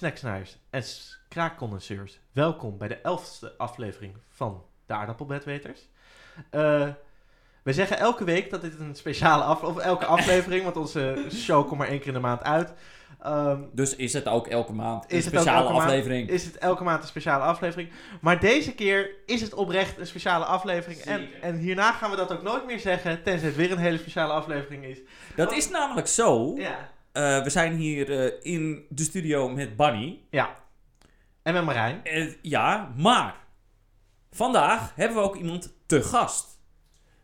snacksnaars en kraakcondenseurs. Welkom bij de elfste aflevering van de Aardappelbedweters. Eh we zeggen elke week dat dit een speciale aflevering, of elke aflevering, want onze show komt maar één keer in de maand uit. Ehm, Dus is het ook elke maand een Is speciale elke maand? aflevering? is het elke maand een speciale aflevering. Maar deze keer is het oprecht een speciale aflevering. En, en hierna gaan we dat ook nooit meer zeggen, tenzij het weer een hele speciale aflevering is. Dat is namelijk zo. Ja. Eh, we zijn hier eh, in de studio met Bunny. Ja. En met Marijn. Eh, ja, maar vandaag hebben we ook iemand te gast.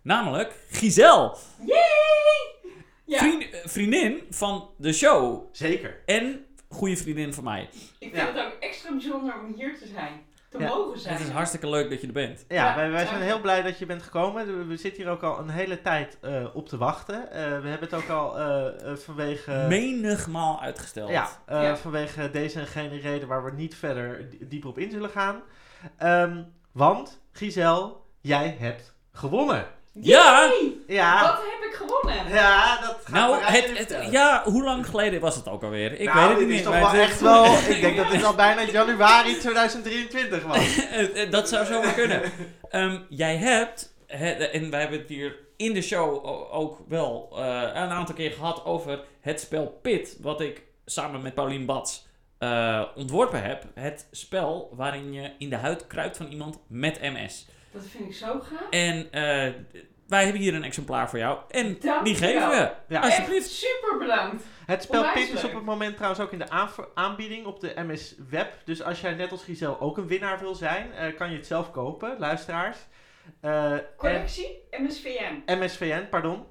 Namelijk Giselle. Yay! Ja, Vriend- vriendin van de show. Zeker. En goede vriendin van mij. ik vind Ja. het ook extra bijzonder om hier te zijn. Te Ja. mogen zijn. Het is hartstikke leuk dat je er bent. Ja, Ja, wij, wij zijn heel blij dat je bent gekomen. We, we zitten hier ook al een hele tijd eh, op te wachten. Eh, we hebben het ook al eh, vanwege... Menigmaal uitgesteld. Ja, eh, Ja. vanwege deze en gene reden waar we niet verder die- dieper op in zullen gaan. Ehm, want, Giselle, jij hebt gewonnen. Ja! Yay! Ja, Wat heb ik gewonnen? ja dat gaat Nou, het, het, ja, hoe lang geleden was het ook alweer? Ik Nou, weet het dit niet is meer. toch maar wel het- echt wel... Ik denk dat dit al bijna januari 2023 was. Dat zou zomaar kunnen. Ehm, jij hebt, hè, en wij hebben het hier in de show o- ook wel eh, een aantal keer gehad over het spel Pit, wat ik samen met Paulien Bats eh, ontworpen heb. Het spel waarin je in de huid kruipt van iemand met MS. Dat vind ik zo gaaf. En eh, wij hebben hier een exemplaar voor jou. En Dank die geven we. Ja. Alsjeblieft. Echt super bedankt. Het spel Onwijs is op het moment trouwens ook in de aanbieding op de MS Web. Dus als jij net als Giselle ook een winnaar wil zijn, eh, kan je het zelf kopen, luisteraars. Eh, en- Collectie MSVN. MSVN, pardon.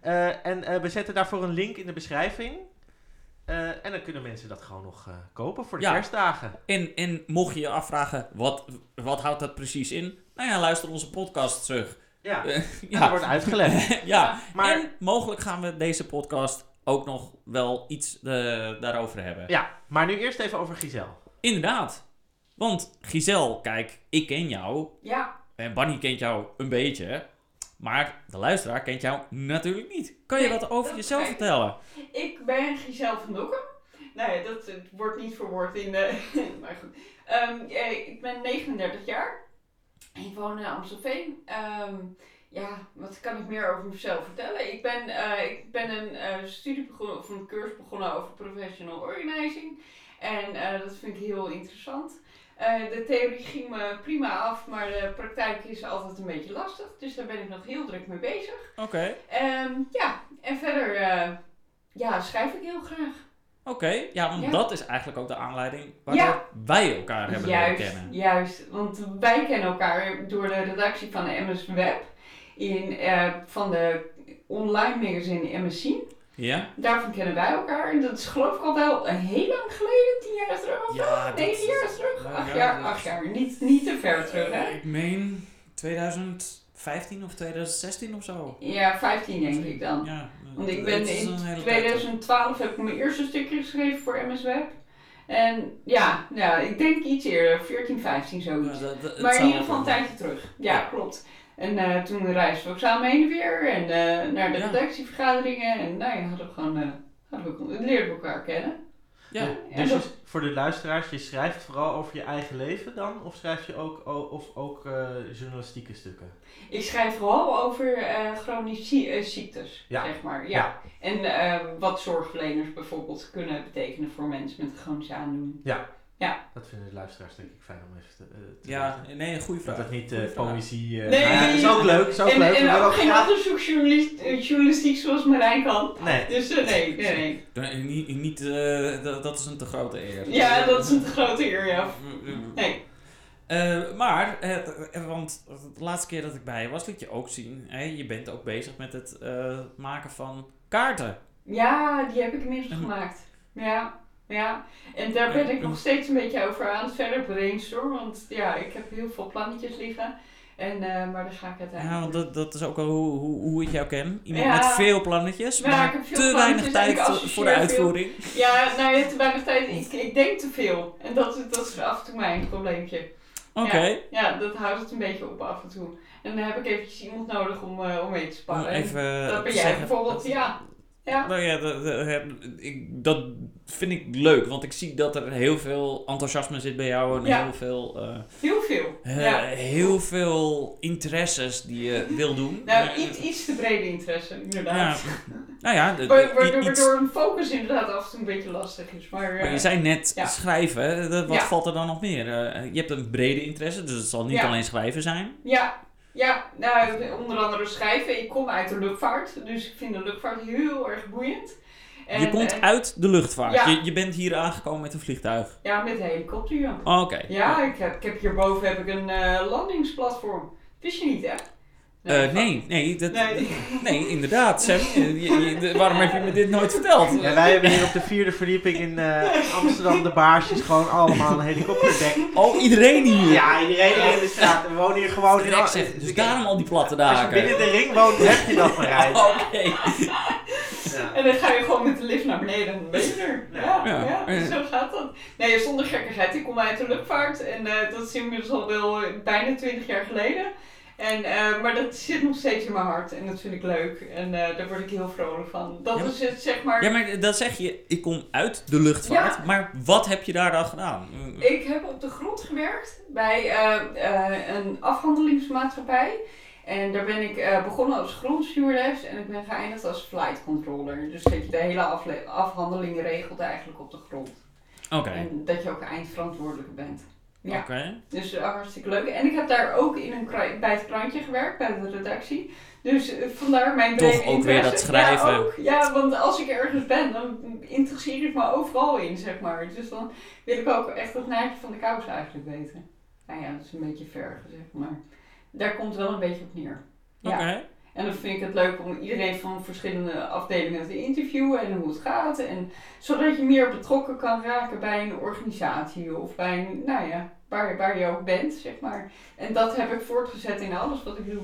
Eh, en eh, we zetten daarvoor een link in de beschrijving. Eh, en dan kunnen mensen dat gewoon nog eh, kopen voor de Ja. kerstdagen. En, en mocht je je afvragen, wat, wat houdt dat precies in? Nou ja, luister onze podcast terug. Ja, ja. dat wordt uitgelegd. ja, Maar en mogelijk gaan we deze podcast ook nog wel iets eh, daarover hebben. Ja, maar nu eerst even over Giselle. Inderdaad. Want Giselle, kijk, ik ken jou. Ja, En Bunny kent jou een beetje. Maar de luisteraar kent jou natuurlijk niet. Kan je Nee, wat over dat jezelf vertellen? ik ben Giselle van Dokken. Nou ja, dat eh, wordt niet verwoord in de... maar goed. Ehm, eh, ik ben 39 jaar. Ik woon in Amstelveen. Ehm, ja, wat kan ik meer over mezelf vertellen? Ik ben, eh, ik ben een eh, studie begonnen, of een cursus begonnen over professional organizing. En eh, dat vind ik heel interessant. De theorie ging me prima af, maar de praktijk is altijd een beetje lastig. Dus daar ben ik nog heel druk mee bezig. Oké. Ehm, ja, en verder ja, schrijf ik heel graag. Oké, ja, want Ja. dat is eigenlijk ook de aanleiding waardoor wij elkaar hebben leren Juist, kennen. juist. Want wij kennen elkaar door de redactie van de MS Web. In, eh, van de online magazine MS Zien. Ja? Daarvan kennen wij elkaar. En dat is geloof ik al wel heel lang geleden. Tien jaar terug of Ja, negen jaar terug. nou acht ja, jaar, acht jaar. Niet, niet te ver terug, hè? Ik meen 2015 of 2016 of zo. Ja, 15 denk ik dan. Ja, Want ik ben in een hele tijd terug. 2012 heb ik mijn eerste stukje geschreven voor MS Web. En ja, nou, ik denk iets eerder, 14, 15 zoiets. Ja, dat- dat- het maar in ieder geval een tijdje terug. Ja, Ja. klopt. En eh, toen reisden we ook samen heen en weer. En eh, naar de redactievergaderingen. En nou ja, hadden we gewoon, eh, hadden we, leerden we elkaar kennen. Ja, En Dus dat- je- voor de luisteraars, je schrijft vooral over je eigen leven dan? Of schrijf je ook, o- of ook eh, journalistieke stukken? ik schrijf vooral over eh chronische eh, ziektes, Ja. zeg maar. Ja. Ja. En wat zorgverleners bijvoorbeeld kunnen betekenen voor mensen met een chronische aandoening. Dat vinden de luisteraars denk ik fijn om even te, eh, te ja, weten. nee, een goede vraag. Dat het niet eh, vraag. poëzie... eh, Nee, nou ja, nee, is ook leuk, is ook en leuk. en we willen ook geen onderzoeksjournalistiek journalistiek zoals Marijn kan. Nee, Dus nee, nee, nee. Nee, Niet, niet eh, dat, dat is een te grote eer. Ja, dat is een te grote eer, ja. Nee. Eh, maar, want de laatste keer dat ik bij je was, liet je ook zien, hè, je bent ook bezig met het eh, maken van kaarten. Ja, die heb ik inmiddels gemaakt. Ja, ja. En daar ben ik nog steeds een beetje over aan het verder brainstormen. Want ja, ik heb heel veel plannetjes liggen. En, eh, maar daar ga ik Ja, uiteindelijk... want dat, dat is ook al hoe, hoe, hoe ik jou ken. Iemand Ja. met veel plannetjes, Ja, maar veel te plannetjes weinig tijd voor de veel. uitvoering. Ja, nou ja, te weinig tijd. Ik, ik denk te veel. En dat, is- dat is af en toe mijn probleempje. Oké. Ja, dat houdt het een beetje op af en toe. En dan heb ik eventjes iemand nodig om, eh, om mee te sparren. En even dat ben jij bijvoorbeeld, ja. Ja. Nou ja, dat, dat- ik, dat vind ik leuk, want ik zie dat er heel veel enthousiasme zit bij jou en Ja. heel veel, eh, Heel veel. eh, ja. heel veel interesses die je wil doen. Nou, Eh, iets, iets te brede interesse, inderdaad. nou ja, de- Wa- i- Waardoor, iets- een focus inderdaad af en toe een beetje lastig is. Maar, maar eh, je zei net schrijven, wat valt er dan nog meer? Eh, je hebt een brede interesse, dus het zal niet alleen schrijven zijn. Ja, ja nou, onder andere schrijven. Ik kom uit de luchtvaart, dus ik vind de luchtvaart heel erg boeiend. En, je komt eh, uit de luchtvaart. ja. Je, je bent hier aangekomen met een vliegtuig. Ja, met de helikopter, ja. Oh, Oké. Ja, ik heb, ik heb hierboven heb ik een eh, landingsplatform. Wist je niet, hè? Eh, nee, nee, dat, Nee. nee, inderdaad. Sam, je- je- de- waarom heb je me dit nooit verteld? Ja, wij hebben hier op de vierde verdieping in eh, Amsterdam de baarsjes gewoon allemaal een helikopterdek. Oh, iedereen hier. Ja, iedereen hier in de straat. We wonen hier gewoon in... Direct zeg, dus daarom al die platte Als je daken. binnen de ring woont, heb je dat bereid. Oké. Ja. En dan ga je gewoon met de lift naar beneden en ben je er. Ja, Ja. ja, zo gaat dat. Nee, zonder gekkigheid. Ik kom uit de luchtvaart en eh, dat is inmiddels al wel bijna 20 jaar geleden. En, eh, maar dat zit nog steeds in mijn hart en dat vind ik leuk. En eh, daar word ik heel vrolijk van. Dat Ja, maar- is het, zeg maar. Ja, maar dat zeg je, ik kom uit de luchtvaart, maar wat heb je daar dan gedaan? Ik heb op de grond gewerkt bij eh, een afhandelingsmaatschappij. En daar ben ik begonnen als grondstewardess en ik ben geëindigd als flight controller. Dus dat je de hele afhandeling regelt eigenlijk op de grond. Oké, En dat je ook eindverantwoordelijke bent. Ja, oké. dus eh, hartstikke leuk. En ik heb daar ook in een bij het krantje gewerkt, bij de redactie. Dus eh, vandaar mijn Toch ook weer interesse. dat schrijven. Ja, ook. ja, want als ik ergens ben, dan interesseer ik me overal in, zeg maar. Dus dan wil ik ook echt het naadje van de kous eigenlijk weten. Nou ja, dat is een beetje ver gezegd, maar daar komt het wel een beetje op neer. Ja. Oké. En dan vind ik het leuk om iedereen van verschillende afdelingen te interviewen en hoe het gaat. En zodat je meer betrokken kan raken bij een organisatie of bij een, nou ja, waar, waar je ook bent, zeg maar. En dat heb ik voortgezet in alles wat ik doe.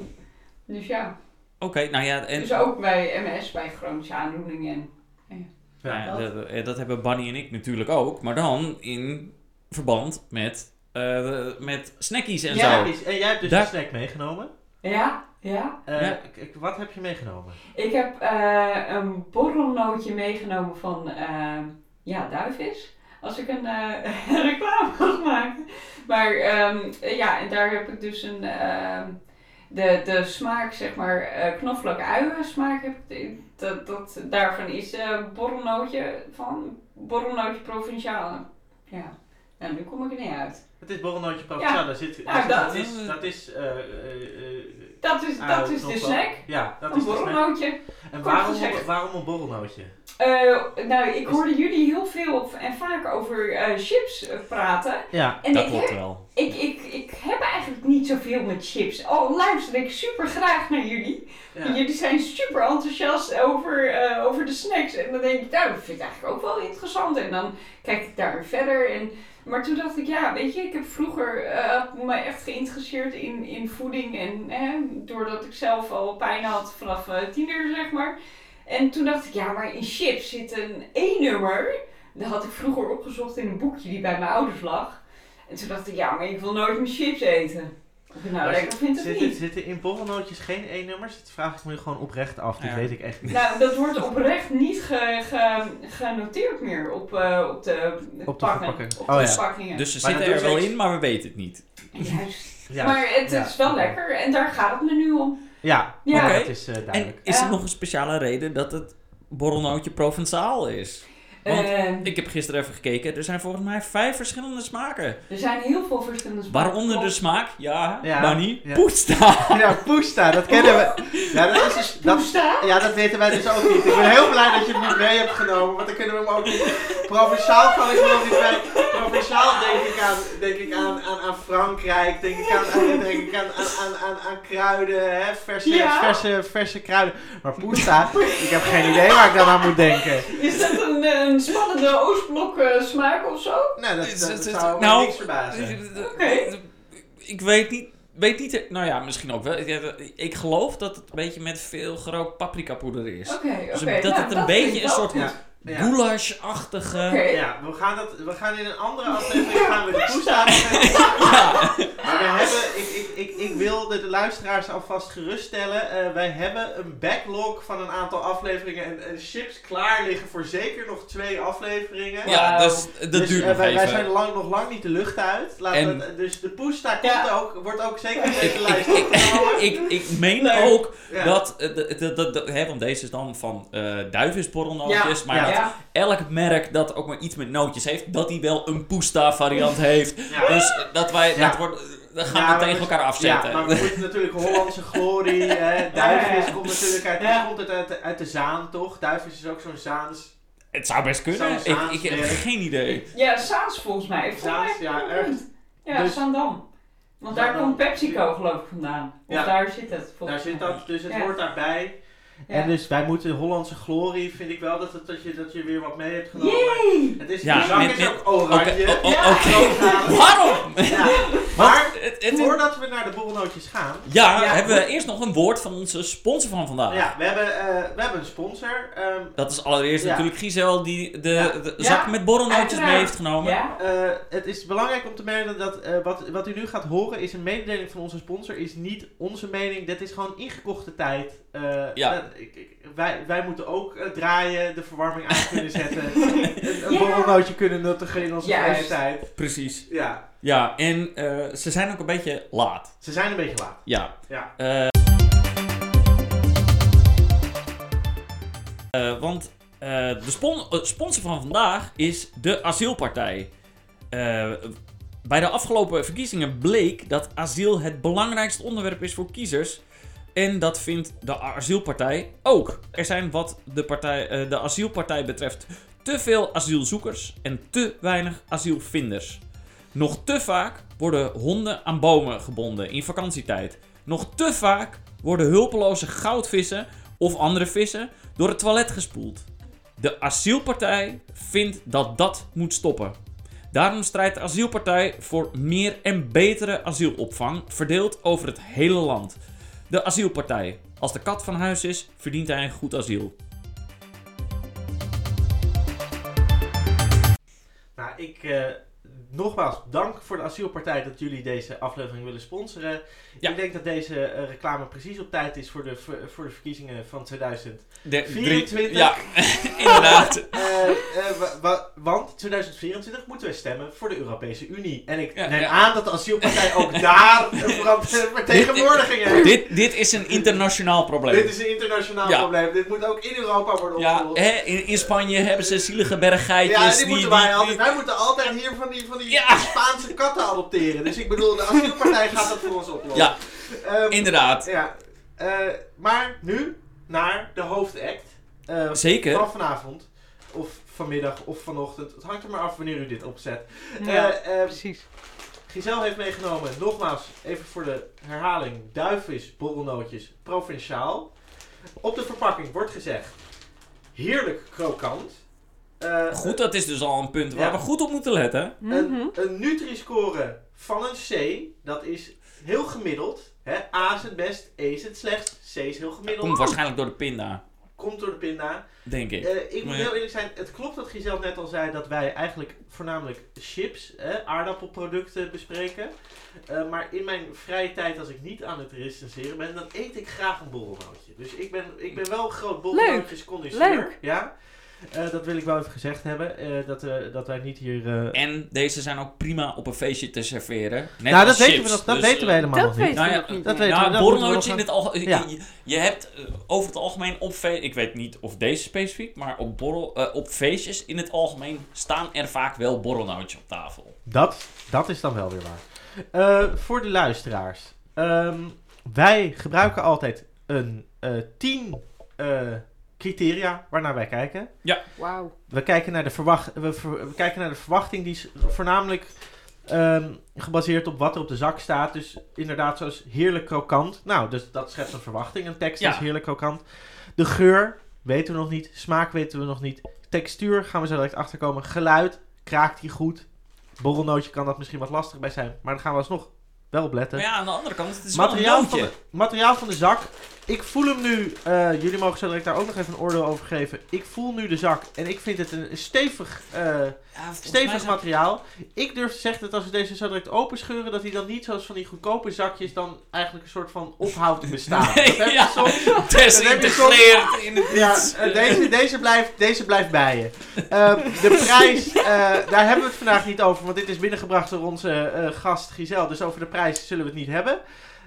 Dus ja, Oké, nou ja, en dus ook bij MS, bij chronische aandoeningen. En, nou ja, dat. dat, eh, dat hebben Bunny en ik natuurlijk ook, maar dan in verband met, eh, met snackies en Ja. zo. Is- En jij hebt dus Daar- een snack meegenomen. ja, ja. Eh, Ja. k- k- wat heb je meegenomen? Ik heb eh, een borrelnootje meegenomen van eh, ja, Duivis. Als ik een eh, reclame mag maken. Maar ehm, ja, en daar heb ik dus een. ehm, de, de smaak, zeg maar, eh knoflook uien smaak heb ik. Dat, dat, daarvan is eh borrelnootje van. Borrelnootje provinciale. Ja. Nou, nu kom ik er niet uit. Het is borrelnootje. Daar zit, Ja, daar dat. zit- dat is... Dat is eh, eh, eh, Dat is, dat is de snack. Ja, dat Een is de snack. borrelnootje. En waarom, waarom een borrelnootje? Nou, ik hoorde jullie heel veel en vaak over chips praten. Ja. En dat ik, klopt heb, wel. ik, ik, ik heb eigenlijk niet zoveel met chips. Al luister ik super graag naar jullie. ja. Jullie zijn super enthousiast over, over de snacks. En dan denk ik, nou, dat vind ik eigenlijk ook wel interessant. En dan kijk ik daar verder. En, maar toen dacht ik, ja, weet je, ik heb vroeger me echt geïnteresseerd in, in voeding. En doordat ik zelf al pijn had vanaf eh, tiener, zeg maar. En toen dacht ik, ja, maar in chips zit een E-nummer. Dat had ik vroeger opgezocht in een boekje die bij mijn ouders lag. En toen dacht ik, ja, maar ik wil nooit meer chips eten. Of nou Maar lekker zit- vind of zitten, niet. zitten in borrelnootjes geen E-nummers? Dat vraag ik me gewoon oprecht af. Dat Ja. weet ik echt niet. Nou, dat wordt oprecht niet ge, ge, genoteerd meer op, eh, op de, Op de pakken. Op Oh, de ja. verpakkingen. Dus ze Maar zitten er wel in, maar we weten het niet. Juist. Ja. Maar het Ja. is wel lekker en daar gaat het me nu om. Ja, Ja. dat is eh, En duidelijk. is er nog een speciale reden dat het borrelnootje provençaal is? Want Eh, Ik heb gisteren even gekeken, er zijn volgens mij vijf verschillende smaken. er zijn heel veel verschillende smaken. Waaronder de smaak, ja, Ja, Bunny, ja. Poesta. Ja, Poesta, dat kennen we. Ja, dat is dus, dat, Poesta? ja, dat weten wij dus ook niet. Ik ben heel blij dat je het niet mee hebt genomen, want dan kunnen we hem ook niet. Provinciaal kan ik wel niet bij. Provinciaal denk ik aan, denk ik aan, aan, aan Frankrijk, denk ik aan, aan, denk ik aan, aan, aan, kruiden, hè, verse, Ja. verse, verse kruiden. Maar Poesta, ik heb geen idee waar ik dan aan moet denken. Is dat een, een spannende Oostblok eh, smaak of zo? Nou, dat, dat, zou nou, niks verbazen. Oké. Ik weet niet, weet niet, nou ja, misschien ook wel. Ik- Ik geloof dat het een beetje met veel gerookt paprikapoeder is. Oké, oké. Dus dat nou, het een vind beetje een soort. Ja. Ja. goulash-achtige... Ja, we gaan, dat, we gaan in een andere aflevering gaan we de poesta Ja. Maar we hebben, ik, ik, ik, ik wil de, de luisteraars alvast geruststellen. eh wij hebben een backlog van een aantal afleveringen en, en chips klaar liggen voor zeker nog twee afleveringen. Ja, dus dat Dus, duurt eh, nog wij, wij even. zijn lang, nog lang niet de lucht uit. En- we dus de poesta komt Ja. ook, wordt ook zeker in ik, deze lijst ik, ik, opgenomen. ik, ik meen ook Ja. dat, eh, dat, dat, dat, dat- hè, want deze is dan van eh duivensporrelnootjes, maar Ja. elk merk dat ook maar iets met nootjes heeft, dat die wel een Pusta variant heeft. Ja. Dus eh, dat wij, Ja. dat wordt, dat gaan Ja, we tegen we- elkaar afzetten. Ja, maar we moeten natuurlijk Hollandse glorie. Hè. Ja. komt natuurlijk uit, Ja. komt het uit, de- uit de Zaan, toch? Duifjes is ook zo'n Zaans. het zou best kunnen. Zou Ik, Zaans ik heb geen idee. Ja, Saans volgens mij. Volgens Zaans, mij ja, ergens. Ja, Dus- Zandam. Want daar Zaandam. komt PepsiCo geloof ik vandaan. Of Ja. daar zit het Daar volgens zit mij. dat, dus het Ja. hoort daarbij. Ja. En dus wij moeten Hollandse glorie, vind ik wel dat, het, dat, je, dat je weer wat mee hebt genomen. Yay! Het is, Ja, de met- is ook oranje. Oké, Ja. Waarom? Ja. Maar Het, het- voordat we naar de borrelnootjes gaan. ja, Ja. hebben we eerst nog een woord van onze sponsor van vandaag. Ja, we hebben, eh, we hebben een sponsor. Ehm, Dat is allereerst Ja. natuurlijk Giselle die de, Ja. de Ja, zak met borrelnootjes uiteraard. mee heeft genomen. Ja? eh, het is belangrijk om te melden dat eh, wat, wat u nu gaat horen is een mededeling van onze sponsor. Is niet onze mening. Dit is gewoon ingekochte tijd. Eh, Ja. Ik, ik- wij, wij moeten ook eh, draaien, de verwarming aan kunnen zetten. een een Ja. borrelnootje kunnen nuttigen in onze vrije tijd. Precies. Ja, Ja, en eh, ze zijn ook een beetje laat. ze zijn een beetje laat. Ja. Ja. Eh, want eh, de spon- sponsor van vandaag is de Asielpartij. Eh, bij de afgelopen verkiezingen bleek dat asiel het belangrijkste onderwerp is voor kiezers. En dat vindt de Asielpartij ook. Er zijn wat de, partij, eh, de Asielpartij betreft te veel asielzoekers en te weinig asielvinders. Nog te vaak worden honden aan bomen gebonden in vakantietijd. Nog te vaak worden hulpeloze goudvissen of andere vissen door het toilet gespoeld. De asielpartij vindt dat dat moet stoppen. Daarom strijdt de asielpartij voor meer en betere asielopvang, verdeeld over het hele land. De asielpartij. Als de kat van huis is, verdient hij een goed asiel. Nou, ik eh, nogmaals dank voor de asielpartij dat jullie deze aflevering willen sponsoren. Ja. Ik denk dat deze eh, reclame precies op tijd is voor de, voor de verkiezingen van 2000. De, 24. Ja, inderdaad. Eh, eh, wa- wa- want 2024 moeten we stemmen voor de Europese Unie. En ik neem aan dat de asielpartij ook daar een ver- vertegenwoordiging heeft. dit, dit is een internationaal probleem. Dit is een internationaal probleem. Dit moet ook in Europa worden Ja, opgelost. in, Spanje hebben ze zielige berggeitjes. Ja, die moeten wij altijd. Wij moeten altijd hier van die, van die Ja. Spaanse katten adopteren. Dus ik bedoel, de asielpartij gaat dat voor ons oplossen. Ja, Ehm, inderdaad. ja. Eh, maar nu naar de hoofdact. Eh, Zeker. Van vanavond. Of vanmiddag of vanochtend. Het hangt er maar af wanneer u dit opzet. Ja, Eh, eh, precies. Giselle heeft meegenomen, nogmaals, even voor de herhaling. Duifvis, borrelnootjes, provinciaal. Op de verpakking wordt gezegd, heerlijk krokant. Eh, Goed, dat is dus al een punt waar Ja. we goed op moeten letten. Mhm. Een, een Nutri-score van een C, dat is heel gemiddeld. Hè? A is het best, E is het slecht, C is heel gemiddeld. Komt waarschijnlijk door de pinda, Komt door de pinda. denk ik. Eh, ik moet heel eerlijk zijn, het klopt dat Giselle net al zei dat wij eigenlijk voornamelijk chips, hè, aardappelproducten bespreken. Eh, maar in mijn vrije tijd, als ik niet aan het recenseren ben, dan eet ik graag een borrelnootje. Dus ik ben, ik ben wel een groot borrelnootjes connoisseur. Leuk. Ja. Eh, dat wil ik wel even gezegd hebben, eh, dat, eh, dat wij niet hier... eh, En deze zijn ook prima op een feestje te serveren. Net nou, dat als weten we, nog, dat Dus, weten we helemaal Dat nog niet. weten Nou we ja, niet. dat weten we. Ja, dat moeten we borrelnootje in het algemeen. Ja. Je, je hebt over het algemeen op feestjes, ik weet niet of deze specifiek, maar op, borrel, eh, op feestjes in het algemeen staan er vaak wel borrelnootjes op tafel. Dat, dat is dan wel weer waar. Eh, voor de luisteraars. Ehm, wij gebruiken altijd een eh 10 eh, criteria waarnaar wij kijken. Wauw. We kijken naar de, verwacht, we, ver- we kijken naar de verwachting, die is voornamelijk ehm, gebaseerd op wat er op de zak staat. Dus inderdaad, zoals heerlijk krokant. Nou, dus dat schept een verwachting. Een tekst Ja. is heerlijk krokant. De geur weten we nog niet. Smaak weten we nog niet. Textuur gaan we zo direct achterkomen. Geluid, kraakt die goed? Borrelnootje kan dat misschien wat lastig bij zijn. Maar daar gaan we alsnog wel op letten. Maar ja, aan de andere kant, het is wel een Materiaal van, de, materiaal van de zak ik voel hem nu. eh, jullie mogen zo direct daar ook nog even een oordeel over geven. Ik voel nu de zak en ik vind het een stevig, eh, Ja, stevig materiaal. Ik durf te zeggen dat als we deze zo direct openscheuren, dat hij dan niet zoals van die goedkope zakjes dan eigenlijk een soort van ophoudt te bestaan. Nee, dat heb je ja. soms. Desintegreerd in het Ja, eh, deze, deze, blijft, deze blijft bij je. Eh, de prijs, daar hebben we het vandaag niet over, want dit is binnengebracht door onze gast Giselle. Dus over de prijs zullen we het niet hebben.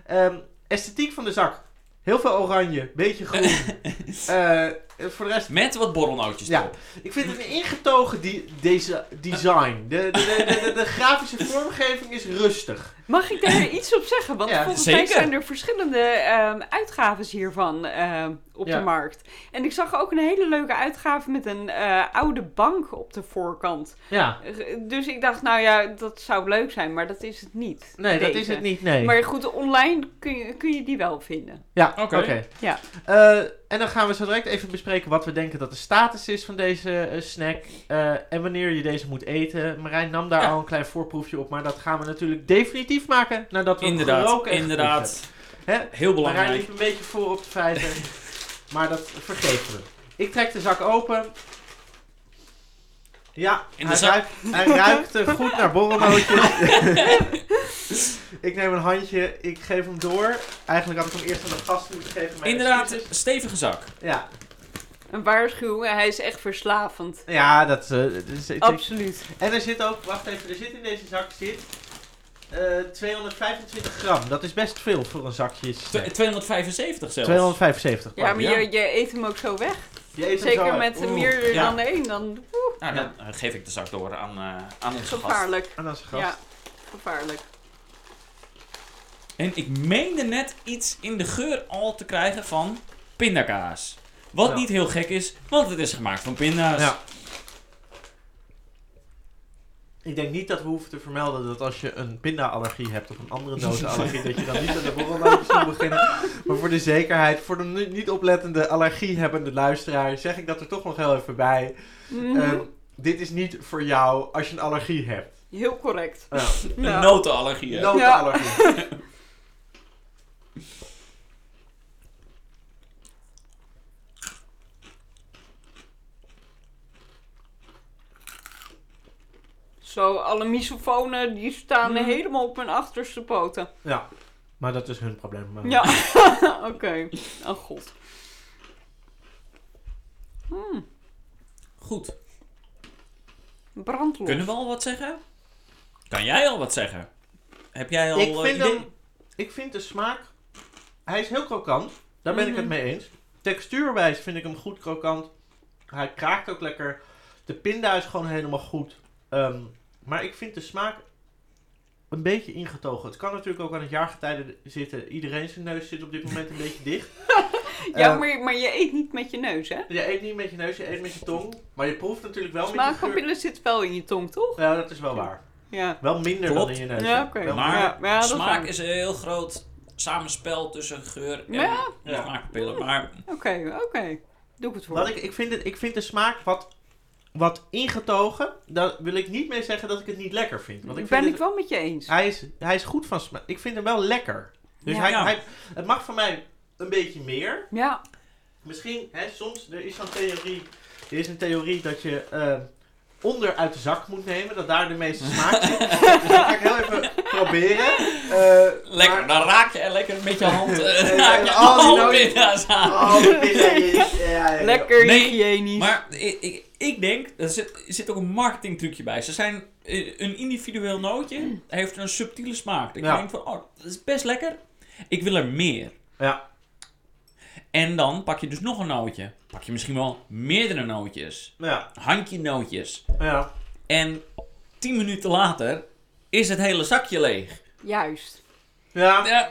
Ehm, esthetiek van de zak. Heel veel oranje, beetje groen. Eh, voor de rest, Met wat borrelnootjes Ja. erop. ik vind het een ingetogen di deze design. De, de, de, de, de- de grafische vormgeving is rustig. Mag ik daar iets op zeggen? Want Ja, volgens mij zijn er verschillende ehm uitgaves hiervan ehm, op Ja. de markt. En ik zag ook een hele leuke uitgave met een eh, oude bank op de voorkant. Ja, Eh, Dus ik dacht, nou ja, dat zou leuk zijn, maar dat is het niet. nee, dat is het niet, nee. Maar goed, online kun je, kun je die wel vinden. Ja, oké. Oké. Ja. Eh, en dan gaan we zo direct even bespreken wat we denken dat de status is van deze eh, snack. eh, en wanneer je deze moet eten. Marijn nam daar Ja. al een klein voorproefje op. Maar dat gaan we natuurlijk definitief maken nadat we Inderdaad, geroken en inderdaad. Hè? Heel Marijn belangrijk. liep een beetje voor op de feiten. maar dat vergeven we. Ik trek de zak open. Ja, In de hij, zak- ruikt, hij ruikt eh, goed naar borrelnootjes. ik neem een handje, ik geef hem door. Eigenlijk had ik hem eerst aan de gast moeten geven. mijn Inderdaad, excuses. stevige zak. Ja, Een waarschuwing, hij is echt verslavend. ja dat, eh, dat is... ik- Absoluut. En er zit ook, wacht even, er zit in deze zak zit, eh 225 gram. Dat is best veel voor een zakje. Tw- 275 zelfs. 275. Ja, maar ja. Je, je eet hem ook zo weg. Je eet hem Zeker zo met uit. Oeh. meer Ja. dan één, dan Nou, dan eh, geef ik de zak door aan, eh, aan onze gast. gevaarlijk. En dat is een gast. Ja, gevaarlijk. En ik meende net iets in de geur al te krijgen van pindakaas. Wat Ja. niet heel gek is, want het is gemaakt van pinda's. Ja. Ik denk niet dat we hoeven te vermelden dat als je een pinda-allergie hebt of een andere notenallergie, dat je dan niet aan de borrelnootjes moet beginnen. Maar voor de zekerheid, voor de ni- niet oplettende allergiehebbende luisteraar, zeg ik dat er toch nog heel even bij. Mhm. Ehm, dit is niet voor jou als je een allergie hebt. Heel correct. Ja. Een notenallergie. hè? Notenallergie. Zo, alle misofonen die staan Mhm. helemaal op hun achterste poten. Ja, maar dat is hun probleem. maar- Ja, oké. Oh god. Hmm, Goed. brandlos. Kunnen we al wat zeggen? Kan jij al wat zeggen? Heb jij al Ik eh, vind, idee? hem, ik vind de smaak, hij is heel krokant. Daar ben ik Mhm. het mee eens. Textuurwijs vind ik hem goed krokant. Hij kraakt ook lekker. De pinda is gewoon helemaal goed. Ehm, maar ik vind de smaak een beetje ingetogen. Het kan natuurlijk ook aan het jaargetijde zitten. Iedereen zijn neus zit op dit moment een beetje dicht. Ja, Eh, maar, maar je eet niet met je neus, hè? Je eet niet met je neus, je eet met je tong. Maar je proeft natuurlijk wel met je geur. Smaakpapillen zit wel in je tong, toch? Ja, dat is wel waar. Ja. Wel minder Klopt. dan in je neus. Ja, oké. Maar Ja, ja, is smaak is een heel groot samenspel tussen geur en Ja. Smaakpillen. Maar Oké, oké. Doe ik het voor. Wat ik, ik, vind het, ik vind de smaak wat, wat ingetogen. Daar wil ik niet mee zeggen dat ik het niet lekker vind. Want ik ben vind ik het- wel met je eens. hij, is, hij is goed van smaak. Ik vind hem wel lekker. Dus Ja. hij, Ja. hij, het mag voor mij een beetje meer. Ja, Misschien, hè, soms, er is zo'n theorie. Er is een theorie dat je eh, onder uit de zak moet nemen. Dat daar de meeste smaak zit. dus dat ga ik heel even proberen. Eh, lekker, maar- dan raak je lekker met je hand eh, raak je al die alle pinda's aan. Die pinda's. Ja, ja, ja. lekker Nee, hygiënisch. Maar ik, ik, ik denk, er zit, er zit ook een marketingtrucje bij. Ze zijn eh, een individueel nootje, heeft een subtiele smaak. Ja. je denkt van, oh, dat is best lekker. Ik wil er meer. Ja. En dan pak je dus nog een nootje. Pak je misschien wel meerdere nootjes. Ja. Handje nootjes. Ja. En tien minuten later is het hele zakje leeg. Juist. Ja. Ja,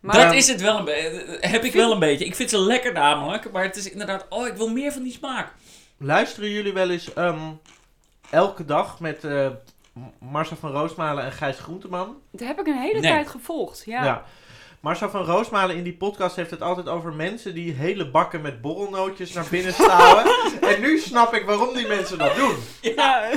Maar dat is het wel een beetje. Heb ik wel een beetje. Ik vind ze lekker namelijk. Maar het is inderdaad, oh, ik wil meer van die smaak. Luisteren jullie wel eens ehm, elke dag met eh Marcel van Roosmalen en Gijs Groenteman? dat heb ik een hele Nee. tijd gevolgd. Ja. Marcel van Roosmalen in die podcast heeft het altijd over mensen die hele bakken met borrelnootjes naar binnen stouwen. en nu snap ik waarom die mensen dat doen. Ja.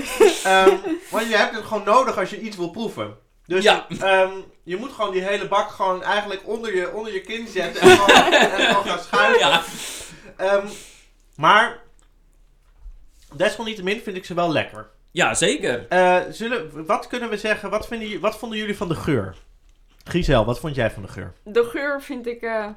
Ehm, want je hebt het gewoon nodig als je iets wil proeven. Dus Ja. ehm, je moet gewoon die hele bak gewoon eigenlijk onder je, onder je kin zetten en gewoon, en gewoon gaan schuiven. Ja. Ehm, maar desalniettemin vind ik ze wel lekker. ja, zeker. Eh, zullen, wat kunnen we zeggen, wat, vinden, wat vonden jullie van de geur? Giselle, wat vond jij van de geur? De geur vind ik, eh,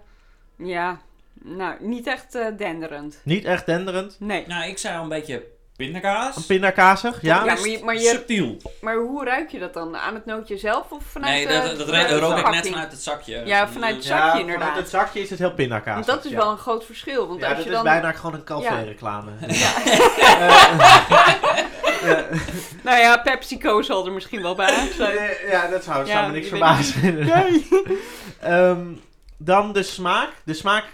ja, nou, niet echt eh, denderend. Niet echt denderend. Nee. Nou, ik zei al een beetje pindakaas. Een ja? Ja, maar je- maar je- Subtiel. Maar hoe ruik je dat dan? Aan het nootje zelf of vanuit Nee, dat, dat rook ik net vanuit het zakje. Ja, vanuit het zakje Ja, inderdaad. vanuit het zakje is het heel pindakazig. Want dat is ja. wel een groot verschil. Want Ja, als dat je is dan... bijna gewoon een calvé Ja. reclame. Ja. Eh, nou ja, PepsiCo zal er misschien wel bij aansluiten. eh, ja, dat zou, Ja, zou me niks verbazen. inderdaad. Ehm, dan de smaak. De smaak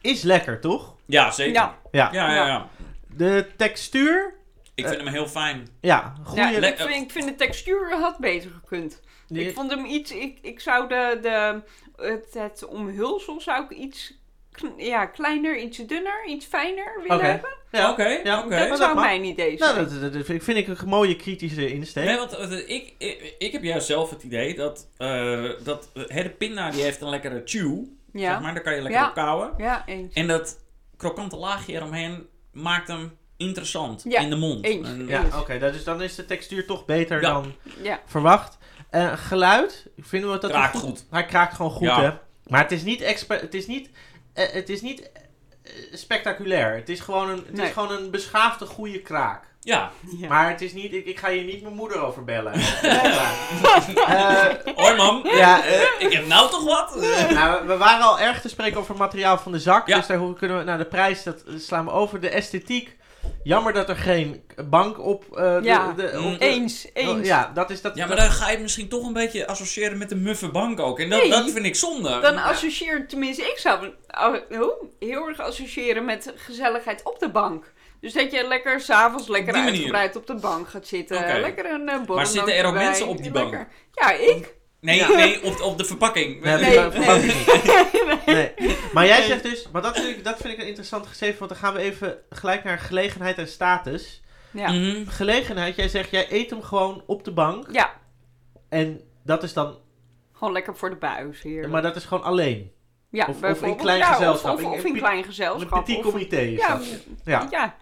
is lekker, toch? Ja, zeker. Ja. Ja. Ja, ja, ja. De textuur, Ik vind hem heel fijn. ja, goede... Ja, ik, vind, ik vind de textuur had beter gekund. die- Ik vond hem iets... Ik, ik zou de, de, het, het omhulsel zou ik iets kn- ja, kleiner, iets dunner, iets fijner willen hebben. ja. Oké, ja, oké. maar Dat zou mijn idee zijn. Nou, dat, dat, dat vind ik- vind ik een mooie kritische insteek. Nee, want eh, ik, ik, ik heb juist zelf het idee dat, eh, dat eh, hè, de pinda die heeft een lekkere chew, ja. zeg maar, daar kan je lekker Ja. op kauwen. ja, eens. En dat krokante laagje eromheen maakt hem interessant Ja, in de mond. eens. En- Ja, oké, dat is, dan is de textuur toch beter Ja. dan Ja. verwacht. Eh, geluid, vinden we dat hij Kraakt goed. Hij kraakt gewoon goed, Ja. hè? Maar het is niet, het is niet, eh, het is niet eh, spectaculair. Het is gewoon een, het Nee. is gewoon een beschaafde, goede kraak. Ja, Ja. Maar het is niet, ik, ik ga hier niet mijn moeder over bellen. Eh, hoi mam, ja, eh, ik heb nou toch wat? nou, we waren al erg te spreken over materiaal van de zak. Ja. Dus daar hoe- kunnen we, nou de prijs, dat slaan we over. De esthetiek, jammer dat er geen bank op... eh, de- Ja. de, Mm. op de- Eens, eens. Oh, ja, dat is dat. Ja, maar dat- dan ga je het misschien toch een beetje associëren met de muffe bank ook. En dat, Nee. dat vind ik zonde. Dan associeer, tenminste, ik zou oh, hoe? heel erg associëren met gezelligheid op de bank. Dus dat je lekker s'avonds lekker uitgebreid op de bank gaat zitten. Lekker een uh, Maar zitten er ook mensen op die bank? Ja, ik. Nee, Ja. nee, op, op de verpakking. Nee, Nee, nee. Maar jij zegt dus, maar dat vind, ik, dat vind ik een interessant gegeven, want dan gaan we even gelijk naar gelegenheid en status. Ja. Mhm. Gelegenheid, jij zegt, jij eet hem gewoon op de bank. ja, En dat is dan, gewoon lekker voor de buis hier. maar dat is gewoon alleen. ja, of- of in klein Ja, gezelschap. Of, In- of, in in pi- klein Een gezelschap. petit of- comité is ja, dat. Ja. ja.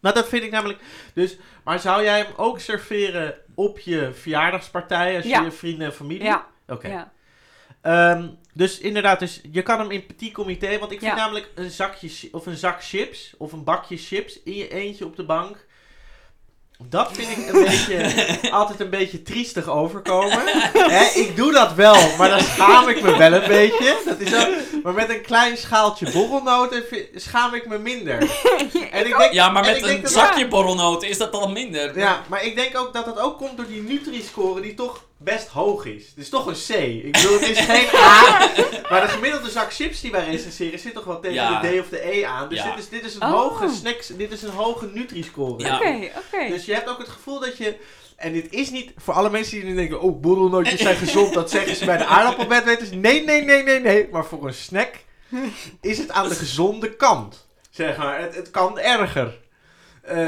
Nou, dat vind ik namelijk, dus, maar zou jij hem ook serveren op je verjaardagspartij, als Ja. je vrienden en familie? Ja, Oké. ja. Ehm, dus inderdaad, dus je kan hem in petit comité. Want ik vind namelijk een zakje of een zak chips of een bakje chips in je eentje op de bank. Dat vind ik een beetje, altijd een beetje triestig overkomen. Hè, ik doe dat wel, maar dan schaam ik me wel een beetje. Dat is wel, maar met een klein schaaltje borrelnoten schaam ik me minder. En ik denk, Ja, maar en met ik denk een dat- zakje borrelnoten is dat al minder. ja, maar ik denk ook dat dat ook komt door die Nutri-score die toch best hoog is. Het is toch een C. Ik bedoel, het is geen A. Maar de gemiddelde zak chips die wij recenseren zit toch wel tegen Ja. de D of de E aan. Dus Ja. dit, is, dit is een Oh. hoge snacks, dit is een hoge Nutri-score. Ja. Oké, oké. Dus je hebt ook het gevoel dat je... En dit is niet voor alle mensen die nu denken... Oh, borrelnootjes zijn gezond. Dat zeggen ze bij de aardappelbedweters. Nee, nee, nee, nee, nee. Maar voor een snack is het aan de gezonde kant. Zeg maar. Het, het kan erger. Eh,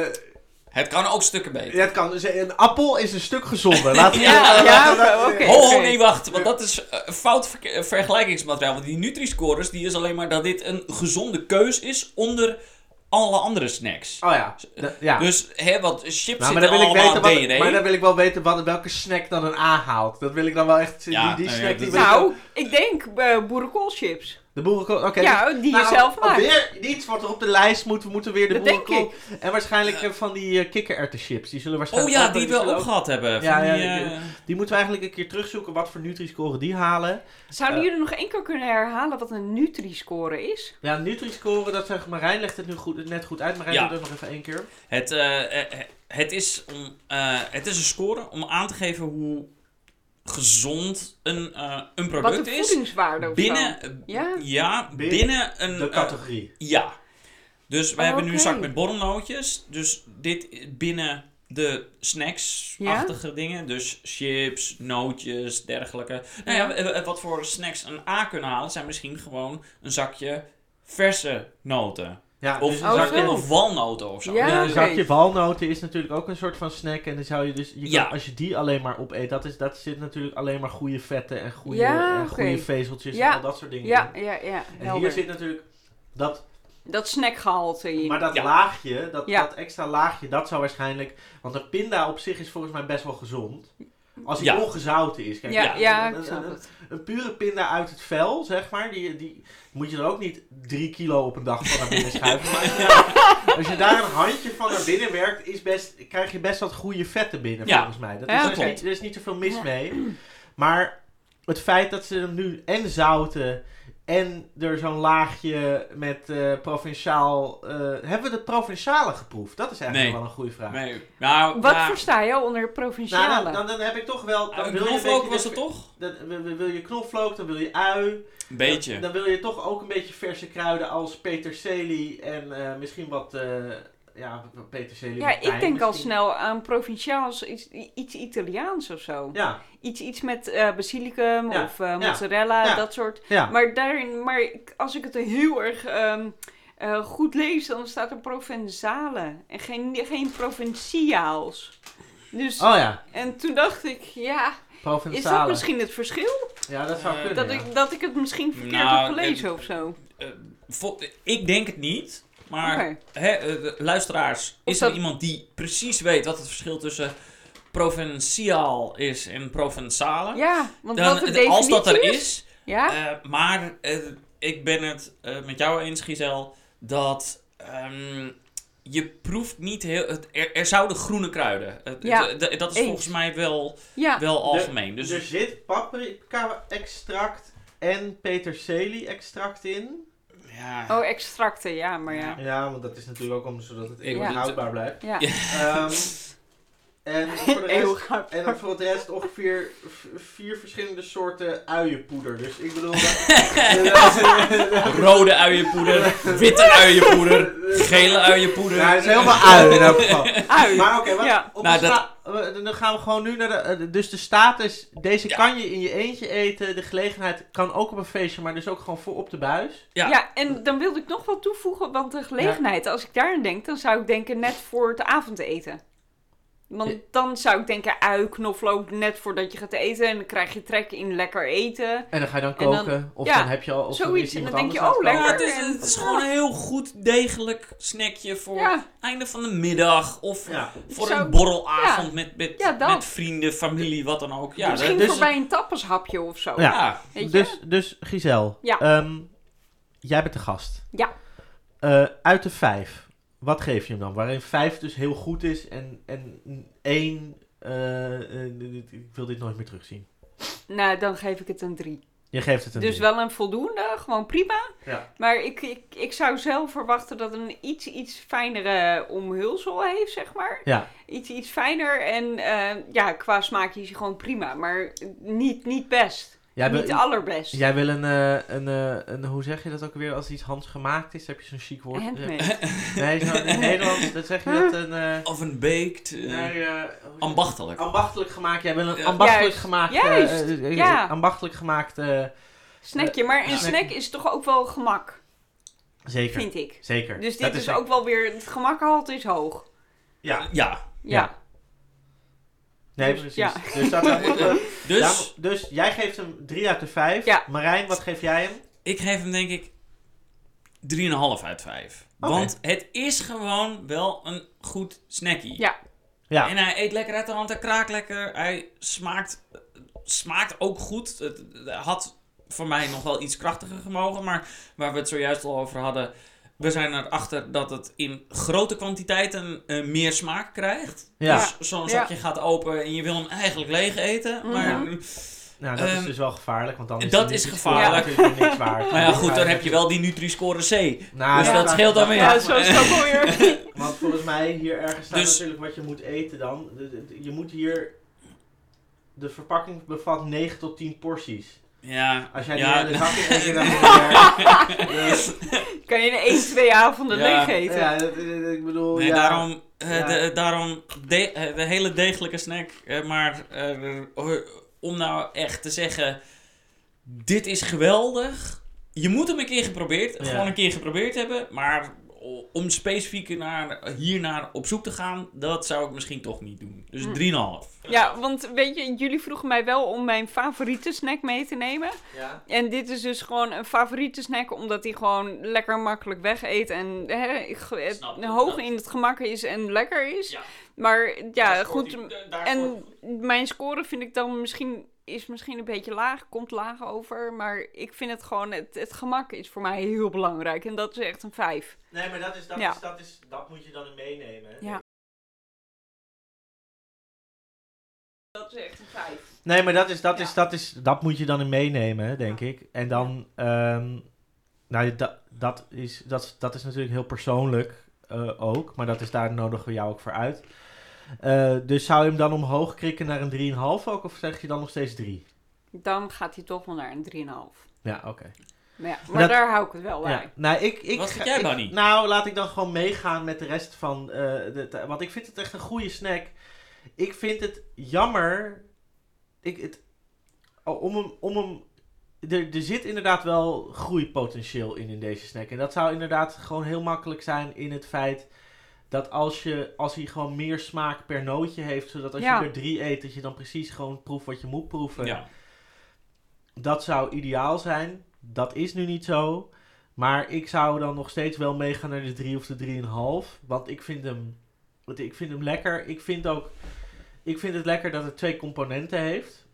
Het kan ook stukken beter. ja, het kan, een appel is een stuk gezonder. Laten we Ja, oké. Ho, ho, oké. nee, wacht. Want dat is eh, fout verke- vergelijkingsmateriaal. Want die Nutri-scores, die is alleen maar dat dit een gezonde keus is onder alle andere snacks. Oh ja. Da- ja. Dus, hè, wat chips nou, maar zitten dan wil ik allemaal weten wat, DNA. maar dan wil ik wel weten wat, welke snack dan een A haalt. Dat wil ik dan wel echt. Ja, die, die nou snack die Nou, wel- ik denk uh, boerenkoolchips. De boerenkool. Oké. ja, dus- die nou, je zelf maakt. Alweer iets wordt er op de lijst. Moet, we moeten weer de Dat denk boerenkool. En waarschijnlijk eh, van die uh, kikkererwtenchips. Die zullen Oh waarschijnlijk. ja, ook- die we ook gehad hebben. Van Ja, ja, die, die- eh, Die moeten we eigenlijk een keer terugzoeken wat voor Nutri-score die halen. Zouden jullie nog één keer kunnen herhalen wat een Nutri-score is? Ja, Nutri-score, dat zegt Marijn legt het nu goed, net goed uit. Marijn Ja. doet het nog even één keer. het, het, is om, eh, het is een score om aan te geven hoe gezond een, eh, een Wat product de is. voedingswaarde Binnen, ja? Ja? Binnen binnen een... De eh, categorie. Ja. Dus wij Oh, hebben nu een zak met borrelnootjes. Dus dit binnen de snacks-achtige dingen. Dus chips, nootjes, dergelijke. Nou ja, wat voor snacks een A kunnen halen, zijn misschien gewoon een zakje verse noten. Ja, Of dus een een zakje, of walnoten of zo. Ja. een oké. zakje walnoten is natuurlijk ook een soort van snack. En dan zou je dus, je kan- Ja. als je die alleen maar opeet, dat, is, dat zit natuurlijk alleen maar goede vetten en goede, Ja, en goede vezeltjes Ja. en al dat soort dingen. Ja, in. ja, ja. En hier zit natuurlijk dat Dat snackgehalte in. Maar dat Ja. laagje, dat, Ja. dat extra laagje, dat zou waarschijnlijk... Want een pinda op zich is volgens mij best wel gezond. Als hij Ja. ongezouten is. Kijk, ja, een- ja, een, ik snap een, het. Een pure pinda uit het vel, zeg maar, die, die moet je er ook niet drie kilo op een dag van naar binnen schuiven. Maar als je, als je daar een handje van naar binnen werkt, is best, krijg je best wat goede vetten binnen, Ja. volgens mij. Dat is, Ja, er, is klopt. niet, er is niet zoveel mis Ja. mee. Maar het feit dat ze hem nu en zouten en er zo'n laagje met eh, provinciaal... eh, hebben we de provinciale geproefd? Dat is eigenlijk Nee. wel een goede vraag. Nee. Nou, Wat ja, versta je onder provinciale? Nou, dan, dan, dan heb ik toch wel... Dan een wil je knoflook beetje was het toch? Dan, wil- je knoflook, dan wil je ui. Een beetje. Dan, dan wil je toch ook een beetje verse kruiden als peterselie en eh, misschien wat... ja, peterselie. ja, ik denk al snel aan provinciaals, iets, iets Italiaans of zo. Ja, Iets, iets met eh basilicum Ja, of eh, mozzarella, ja. dat soort. ja. Maar, daarin, maar ik- als ik het heel erg ehm, eh, goed lees, dan staat er Provenzale en geen, geen Provinciaals. Dus, Oh ja, en toen dacht ik, ja, is dat misschien het verschil? Ja, dat zou kunnen, Dat, ja. ik, dat ik het misschien verkeerd Nou, heb gelezen of zo. Ik denk het niet. Maar hè, eh, luisteraars, is er iemand die precies weet wat het verschil tussen provinciaal is en provençale? Ja, want Dan, wat de eh, als dat er is, is, Ja, eh, maar ik ben het eh, met jou eens, Giselle, dat ehm, je proeft niet heel... Het, er, er zouden groene kruiden. Het- Ja, dat is eens. volgens mij wel, ja. wel algemeen. Dus er zit paprika-extract en peterselie-extract in. Ja, Oh, extracten, ja, maar ja. Ja, want dat is natuurlijk ook om zodat het eeuwig Ja. houdbaar blijft. Ja, Ehm, en, voor de rest, en dan voor de rest ongeveer vier verschillende soorten uienpoeder. Dus ik bedoel... Rode uienpoeder, witte uienpoeder, gele uienpoeder. Ja, het is heel veel ui in elk geval. Ui. Maar oké, wat- Ja. op Nou, dan gaan we gewoon nu naar de... eh, dus de status, deze Ja. kan je in je eentje eten. De gelegenheid kan ook op een feestje, maar dus ook gewoon voor op de buis. Ja. Ja. en dan wilde ik nog wel toevoegen, want de gelegenheid, als ik daar aan denk, dan zou ik denken net voor het avondeten. Want Ja. dan zou ik denken ui, knoflook, net voordat je gaat eten. En dan krijg je trek in lekker eten. En dan ga je dan En dan- koken. of ja, dan heb je al... Of zoiets. En dan denk je, oh, het Ja, het is, en- het is gewoon een heel goed degelijk snackje voor Ja, einde van de middag. Of Ja. voor Zou- een borrelavond met, met, Ja, dat. met vrienden, familie, wat dan ook. Ja, misschien dus- voorbij een tapashapje of zo. Ja. Dus, dus Giselle, Ja. ehm, jij bent de gast. Ja. Eh, uit de vijf, wat geef je hem dan? Waarin vijf dus heel goed is en, en één, eh, eh, dit- ik wil dit nooit meer terugzien. Nou, dan geef ik het een drie. Je geeft het een Dus drie. wel een voldoende, gewoon prima. Ja. Maar ik, ik, ik zou zelf verwachten dat het een iets, iets fijnere omhulsel heeft, zeg maar. Ja. Iets, iets fijner en eh, ja, qua smaak is hij gewoon prima. Maar niet, niet best. Jij, niet wil, allerbest. jij wil een, eh, een, eh, een, hoe zeg je dat ook weer, als iets handgemaakt is? Heb je zo'n chic woord? Handmade. Nee, zo, in het Nederlands, dat zeg je dat een... eh, Of een baked, eh, nee, eh, ambachtelijk. ambachtelijk gemaakt. Jij wil een ambachtelijk Juist. gemaakt... Juist. Ja. Ambachtelijk gemaakt... eh, Snackje. Maar een Ja. snack is toch ook wel gemak, zeker. vind ik. Zeker. Dus Dat dit is echt- ook wel weer, het gemakgehalte is hoog. Ja, Ja, Ja. Nee, Dus, precies. ja. Dus, dat, moeten we- dus Ja, dus jij geeft hem 3 uit de 5. Ja. Marijn, wat geef jij hem? ik geef hem denk ik 3,5 uit 5. Oké. Want het is gewoon wel een goed snackie. Ja. Ja. En hij eet lekker uit de hand, hij kraakt lekker. Hij smaakt, smaakt ook goed. Het had voor mij nog wel iets krachtiger gemogen. Maar waar we het zojuist al over hadden. We zijn erachter dat het in grote kwantiteiten eh, meer smaak krijgt. Ja. Dus zo'n zakje gaat open en je wil hem eigenlijk leeg eten. Maar, Mhm. Nou, dat is Ehm, dus wel gevaarlijk, want dan is dat is gevaarlijk. natuurlijk niks waard. maar ja, goed, dan heb je wel die Nutri-score C. Nou, dus Ja. dat scheelt dan weer. Ja, zo is het ook wel weer. Want volgens mij hier ergens staat Dus- natuurlijk wat je moet eten dan. Je moet hier... De verpakking bevat 9 tot 10 porties. Ja, Als jij ja, die hele zak in één keer naar binnen werkt, Kan je in één, twee avonden Ja. leeg dan- eten. Ja, dat- dat- ik bedoel... Nee, ja, daarom, eh, Ja. de, daarom de, eh, de hele degelijke snack. eh, maar eh, eh, om nou echt te zeggen, dit is geweldig. Je moet hem een keer geprobeerd, Ja. gewoon een keer geprobeerd hebben. Maar om specifiek naar, hiernaar op zoek te gaan, dat zou ik misschien toch niet doen. Dus Hm. 3,5. Ja, want weet je, jullie vroegen mij wel om mijn favoriete snack mee te nemen. Ja. En dit is dus gewoon een favoriete snack, omdat hij gewoon lekker makkelijk weg eet. En hè, hoog dat- in het gemak is en lekker is. Ja. Maar ja, goed. En mijn score vind ik dan misschien, is misschien een beetje laag, komt laag over. Maar ik vind het gewoon, het, het gemak is voor mij heel belangrijk. En dat is echt een 5. Nee, maar dat, is, dat, Ja. is, dat, is, dat moet je dan in meenemen. Ja. Dat is echt een 5. Nee, maar dat, is, dat, Ja. is, dat, is, dat moet je dan in meenemen, denk ik. En dan, ehm, nou, dat, dat, is, dat, dat is natuurlijk heel persoonlijk eh, ook, maar dat is daar nodigen we jou ook voor uit. Eh, dus zou je hem dan omhoog krikken naar een 3,5 ook, of zeg je dan nog steeds 3? Dan gaat hij toch wel naar een 3,5. Ja, oké. Maar, ja, Maar maar dat- daar hou ik het wel bij. Ja. Nou, ik, ik, Wat vind ga- jij, ik- Bunny? Nou, laat ik dan gewoon meegaan met de rest van... eh de, de- want ik vind het echt een goede snack. Ik vind het jammer... Ik, het, oh, om hem... Om hem er, er zit inderdaad wel groeipotentieel in in deze snack. En dat zou inderdaad gewoon heel makkelijk zijn in het feit... Dat als, je, als hij gewoon meer smaak per nootje heeft... Zodat als Ja. je er drie eet... Dat je dan precies gewoon proeft wat je moet proeven. Ja. Dat zou ideaal zijn. Dat is nu niet zo. Maar ik zou dan nog steeds wel meegaan naar de 3 of de 3,5. Want ik vind hem, ik vind hem lekker. Ik vind ook. Ik vind het lekker dat het twee componenten heeft.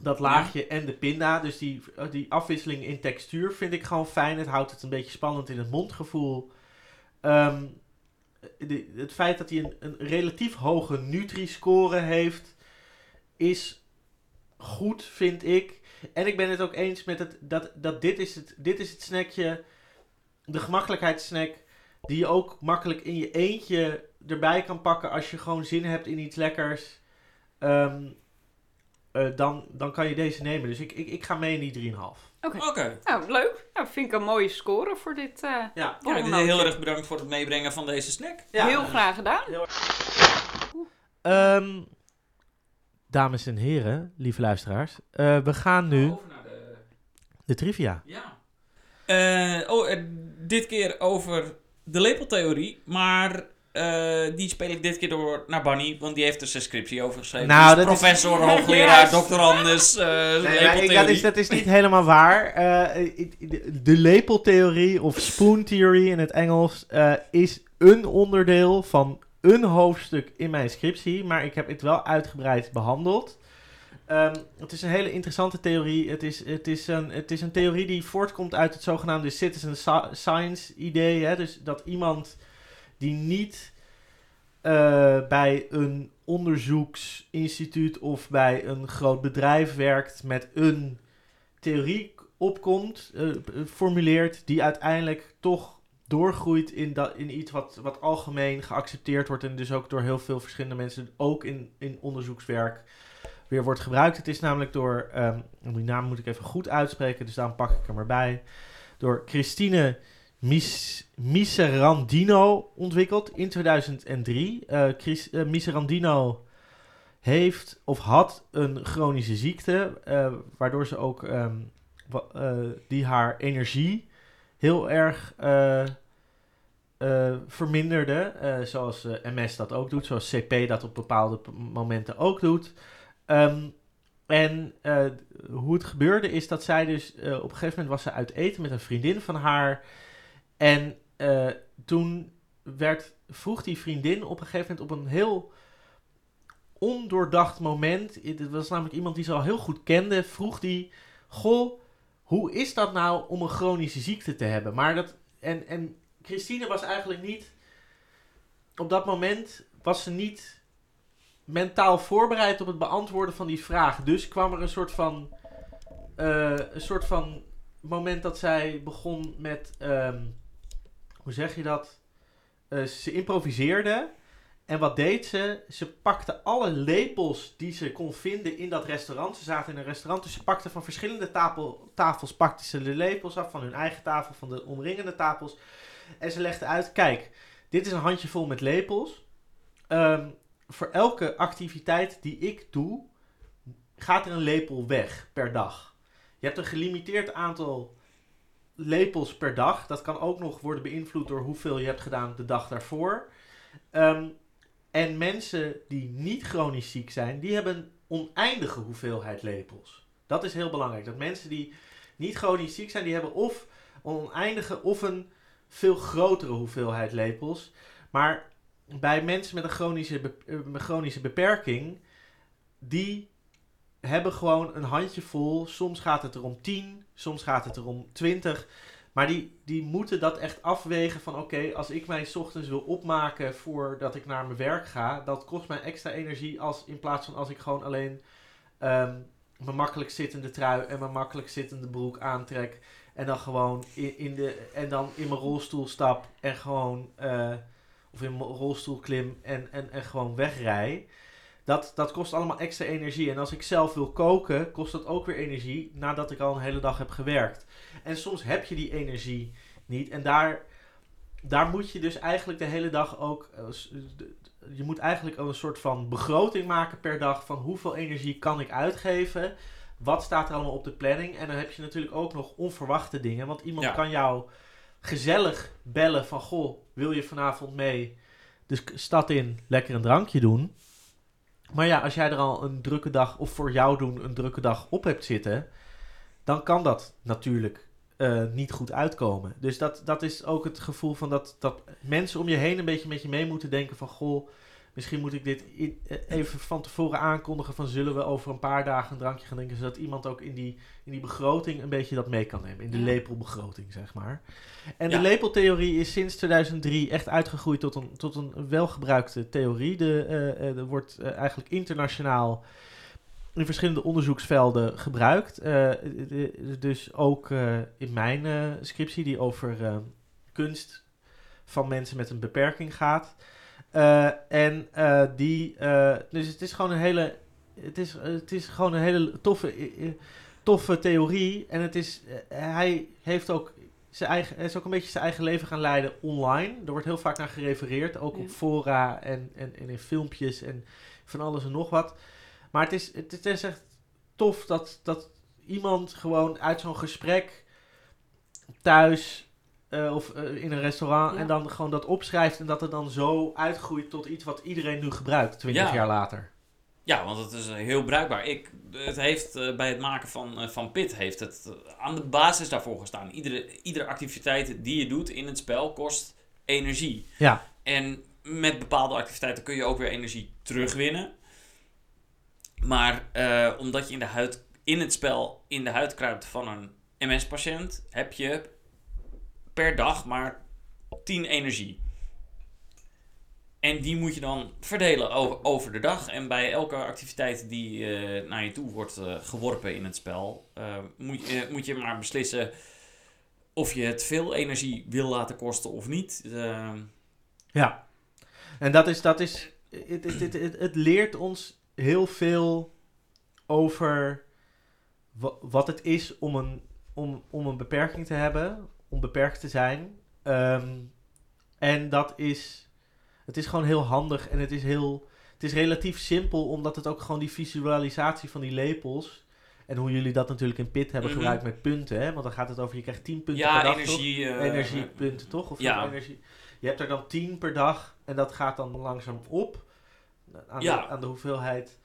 Dat laagje en de pinda. Dus die, die afwisseling in textuur vind ik gewoon fijn. Het houdt het een beetje spannend in het mondgevoel. Ehm, de- het feit dat hij een, een relatief hoge Nutri-score heeft, is goed, vind ik. En ik ben het ook eens met het, dat, dat dit, is het, dit is het snackje, de gemakkelijkheidssnack, die je ook makkelijk in je eentje erbij kan pakken als je gewoon zin hebt in iets lekkers. Ehm, eh, dan, dan kan je deze nemen. Dus ik, ik, ik ga mee in die 3,5. Oké. Nou, leuk. Nou, vind ik een mooie score voor dit. eh, Ja. Ja, borrelnootje. heel erg bedankt voor het meebrengen van deze snack. Ja. Heel graag gedaan. Ehm, dames en heren, lieve luisteraars, eh, we gaan nu Over naar de... de trivia. Ja. Eh, oh, dit keer over de lepeltheorie, maar eh, die speel ik dit keer door naar Bunny, want die heeft er zijn scriptie over geschreven. Nou, Dus is- professor, hoogleraar, Yes. doctorandus, eh Nee, lepeltheorie. dat, is, dat is niet helemaal waar. Eh, de, lepeltheorie of spoon theory in het Engels is een onderdeel van een hoofdstuk in mijn scriptie, maar ik heb het wel uitgebreid behandeld. Ehm, het is een hele interessante theorie. Het is, het, is een, het is een theorie die voortkomt uit het zogenaamde citizen sci- science idee. Hè? Dus dat iemand die niet eh, bij een onderzoeksinstituut of bij een groot bedrijf werkt met een theorie opkomt, eh, formuleert, die uiteindelijk toch doorgroeit in, dat, in iets wat, wat algemeen geaccepteerd wordt en dus ook door heel veel verschillende mensen, ook in, in onderzoekswerk, weer wordt gebruikt. Het is namelijk door, ehm, die naam moet ik even goed uitspreken, dus daarom pak ik hem erbij, door Christine Mis, Miserandino ontwikkeld in 2003. Eh, eh, Miserandino heeft of had een chronische ziekte, eh, waardoor ze ook ehm, eh, die haar energie heel erg verminderde, zoals MS dat ook doet, zoals CP dat op bepaalde momenten ook doet. Ehm, en hoe het gebeurde is dat zij dus op een gegeven moment was ze uit eten met een vriendin van haar. En eh, toen werd, vroeg die vriendin op een gegeven moment op een heel ondoordacht moment. Het was namelijk iemand die ze al heel goed kende. Vroeg die: Goh, hoe is dat nou om een chronische ziekte te hebben? Maar dat. En, en Christine was eigenlijk niet. Op dat moment was ze niet mentaal voorbereid op het beantwoorden van die vraag. Dus kwam er een soort van. eh, een soort van moment dat zij begon met. ehm, hoe zeg je dat? Eh, ze improviseerde. En wat deed ze? Ze pakte alle lepels die ze kon vinden in dat restaurant. Ze zaten in een restaurant, dus ze pakte van verschillende tafel, tafels pakte ze de lepels af. Van hun eigen tafel, van de omringende tafels. En ze legde uit, kijk, dit is een handjevol met lepels. Ehm, voor elke activiteit die ik doe, gaat er een lepel weg per dag. Je hebt een gelimiteerd aantal lepels per dag. Dat kan ook nog worden beïnvloed door hoeveel je hebt gedaan de dag daarvoor. Ehm, en mensen die niet chronisch ziek zijn, die hebben een oneindige hoeveelheid lepels. Dat is heel belangrijk. Dat mensen die niet chronisch ziek zijn, die hebben of oneindige of een veel grotere hoeveelheid lepels. Maar bij mensen met een chronische, be- eh, een chronische beperking, die hebben gewoon een handjevol. Soms gaat het er om 10, soms gaat het er om 20. Maar die, die moeten dat echt afwegen van oké, als ik mij ochtends wil opmaken voordat ik naar mijn werk ga, dat kost mij extra energie als in plaats van als ik gewoon alleen ehm, mijn makkelijk zittende trui en mijn makkelijk zittende broek aantrek. En dan gewoon in, in de en dan in mijn rolstoel stap en gewoon eh, of in mijn rolstoel klim en, en, en gewoon wegrij. Dat, dat kost allemaal extra energie. En als ik zelf wil koken, kost dat ook weer energie nadat ik al een hele dag heb gewerkt. En soms heb je die energie niet. En daar, daar moet je dus eigenlijk de hele dag ook. eh, Je moet eigenlijk een soort van begroting maken per dag van hoeveel energie kan ik uitgeven. Wat staat er allemaal op de planning? En dan heb je natuurlijk ook nog onverwachte dingen. Want iemand Ja. kan jou gezellig bellen van... Goh, wil je vanavond mee de sk- stad in lekker een drankje doen? Maar ja, als jij er al een drukke dag, of voor jou doen een drukke dag op hebt zitten... dan kan dat natuurlijk eh, niet goed uitkomen. Dus dat, dat is ook het gevoel van dat, dat mensen om je heen een beetje met je mee moeten denken van... Goh, misschien moet ik dit eh, even van tevoren aankondigen van... zullen we over een paar dagen een drankje gaan drinken... zodat iemand ook in die, in die begroting een beetje dat mee kan nemen. In de Ja. lepelbegroting, zeg maar. En Ja. de lepeltheorie is sinds 2003 echt uitgegroeid tot een, tot een welgebruikte theorie. De, eh, eh, er wordt eigenlijk internationaal in verschillende onderzoeksvelden gebruikt. Dus ook in mijn scriptie die over kunst van mensen met een beperking gaat. Eh, en eh, die, eh, dus het is gewoon een hele, het is, het is gewoon een hele toffe, toffe theorie. En het is, hij heeft ook zijn eigen, hij is ook een beetje zijn eigen leven gaan leiden online. Er wordt heel vaak naar gerefereerd, ook Ja. op fora en, en, en in filmpjes en van alles en nog wat. Maar het is, het is echt tof dat, dat iemand gewoon uit zo'n gesprek thuis eh, of eh, in een restaurant Ja. en dan gewoon dat opschrijft en dat het dan zo uitgroeit tot iets wat iedereen nu gebruikt, 20 Ja. jaar later. Ja, want het is heel bruikbaar. Ik, het heeft eh, bij het maken van, van Pit heeft het aan de basis daarvoor gestaan. Iedere, iedere activiteit die je doet in het spel kost energie. Ja. En met bepaalde activiteiten kun je ook weer energie terugwinnen. Maar eh, omdat je in, de huid, in het spel in de huid kruipt van een MS-patiënt, heb je per dag maar 10 energie. En die moet je dan verdelen over, over de dag. En bij elke activiteit die eh, naar je toe wordt eh, geworpen in het spel, eh, moet, je, moet je maar beslissen of je het veel energie wil laten kosten of niet. Ja. En dat is, dat is het, het, het, leert ons heel veel over wa- wat het is om een, om, om een beperking te hebben, om beperkt te zijn. Ehm, en dat is, het is gewoon heel handig en het is heel, het is relatief simpel, omdat het ook gewoon die visualisatie van die lepels, en hoe jullie dat natuurlijk in PIT hebben Mhm. gebruikt met punten, hè? want dan gaat het over, je krijgt 10 punten per ja, dag, toch? energie. eh, energiepunten, toch? Of ja. energie. Je hebt er dan 10 per dag en dat gaat dan langzaam op aan, Ja. de, aan de hoeveelheid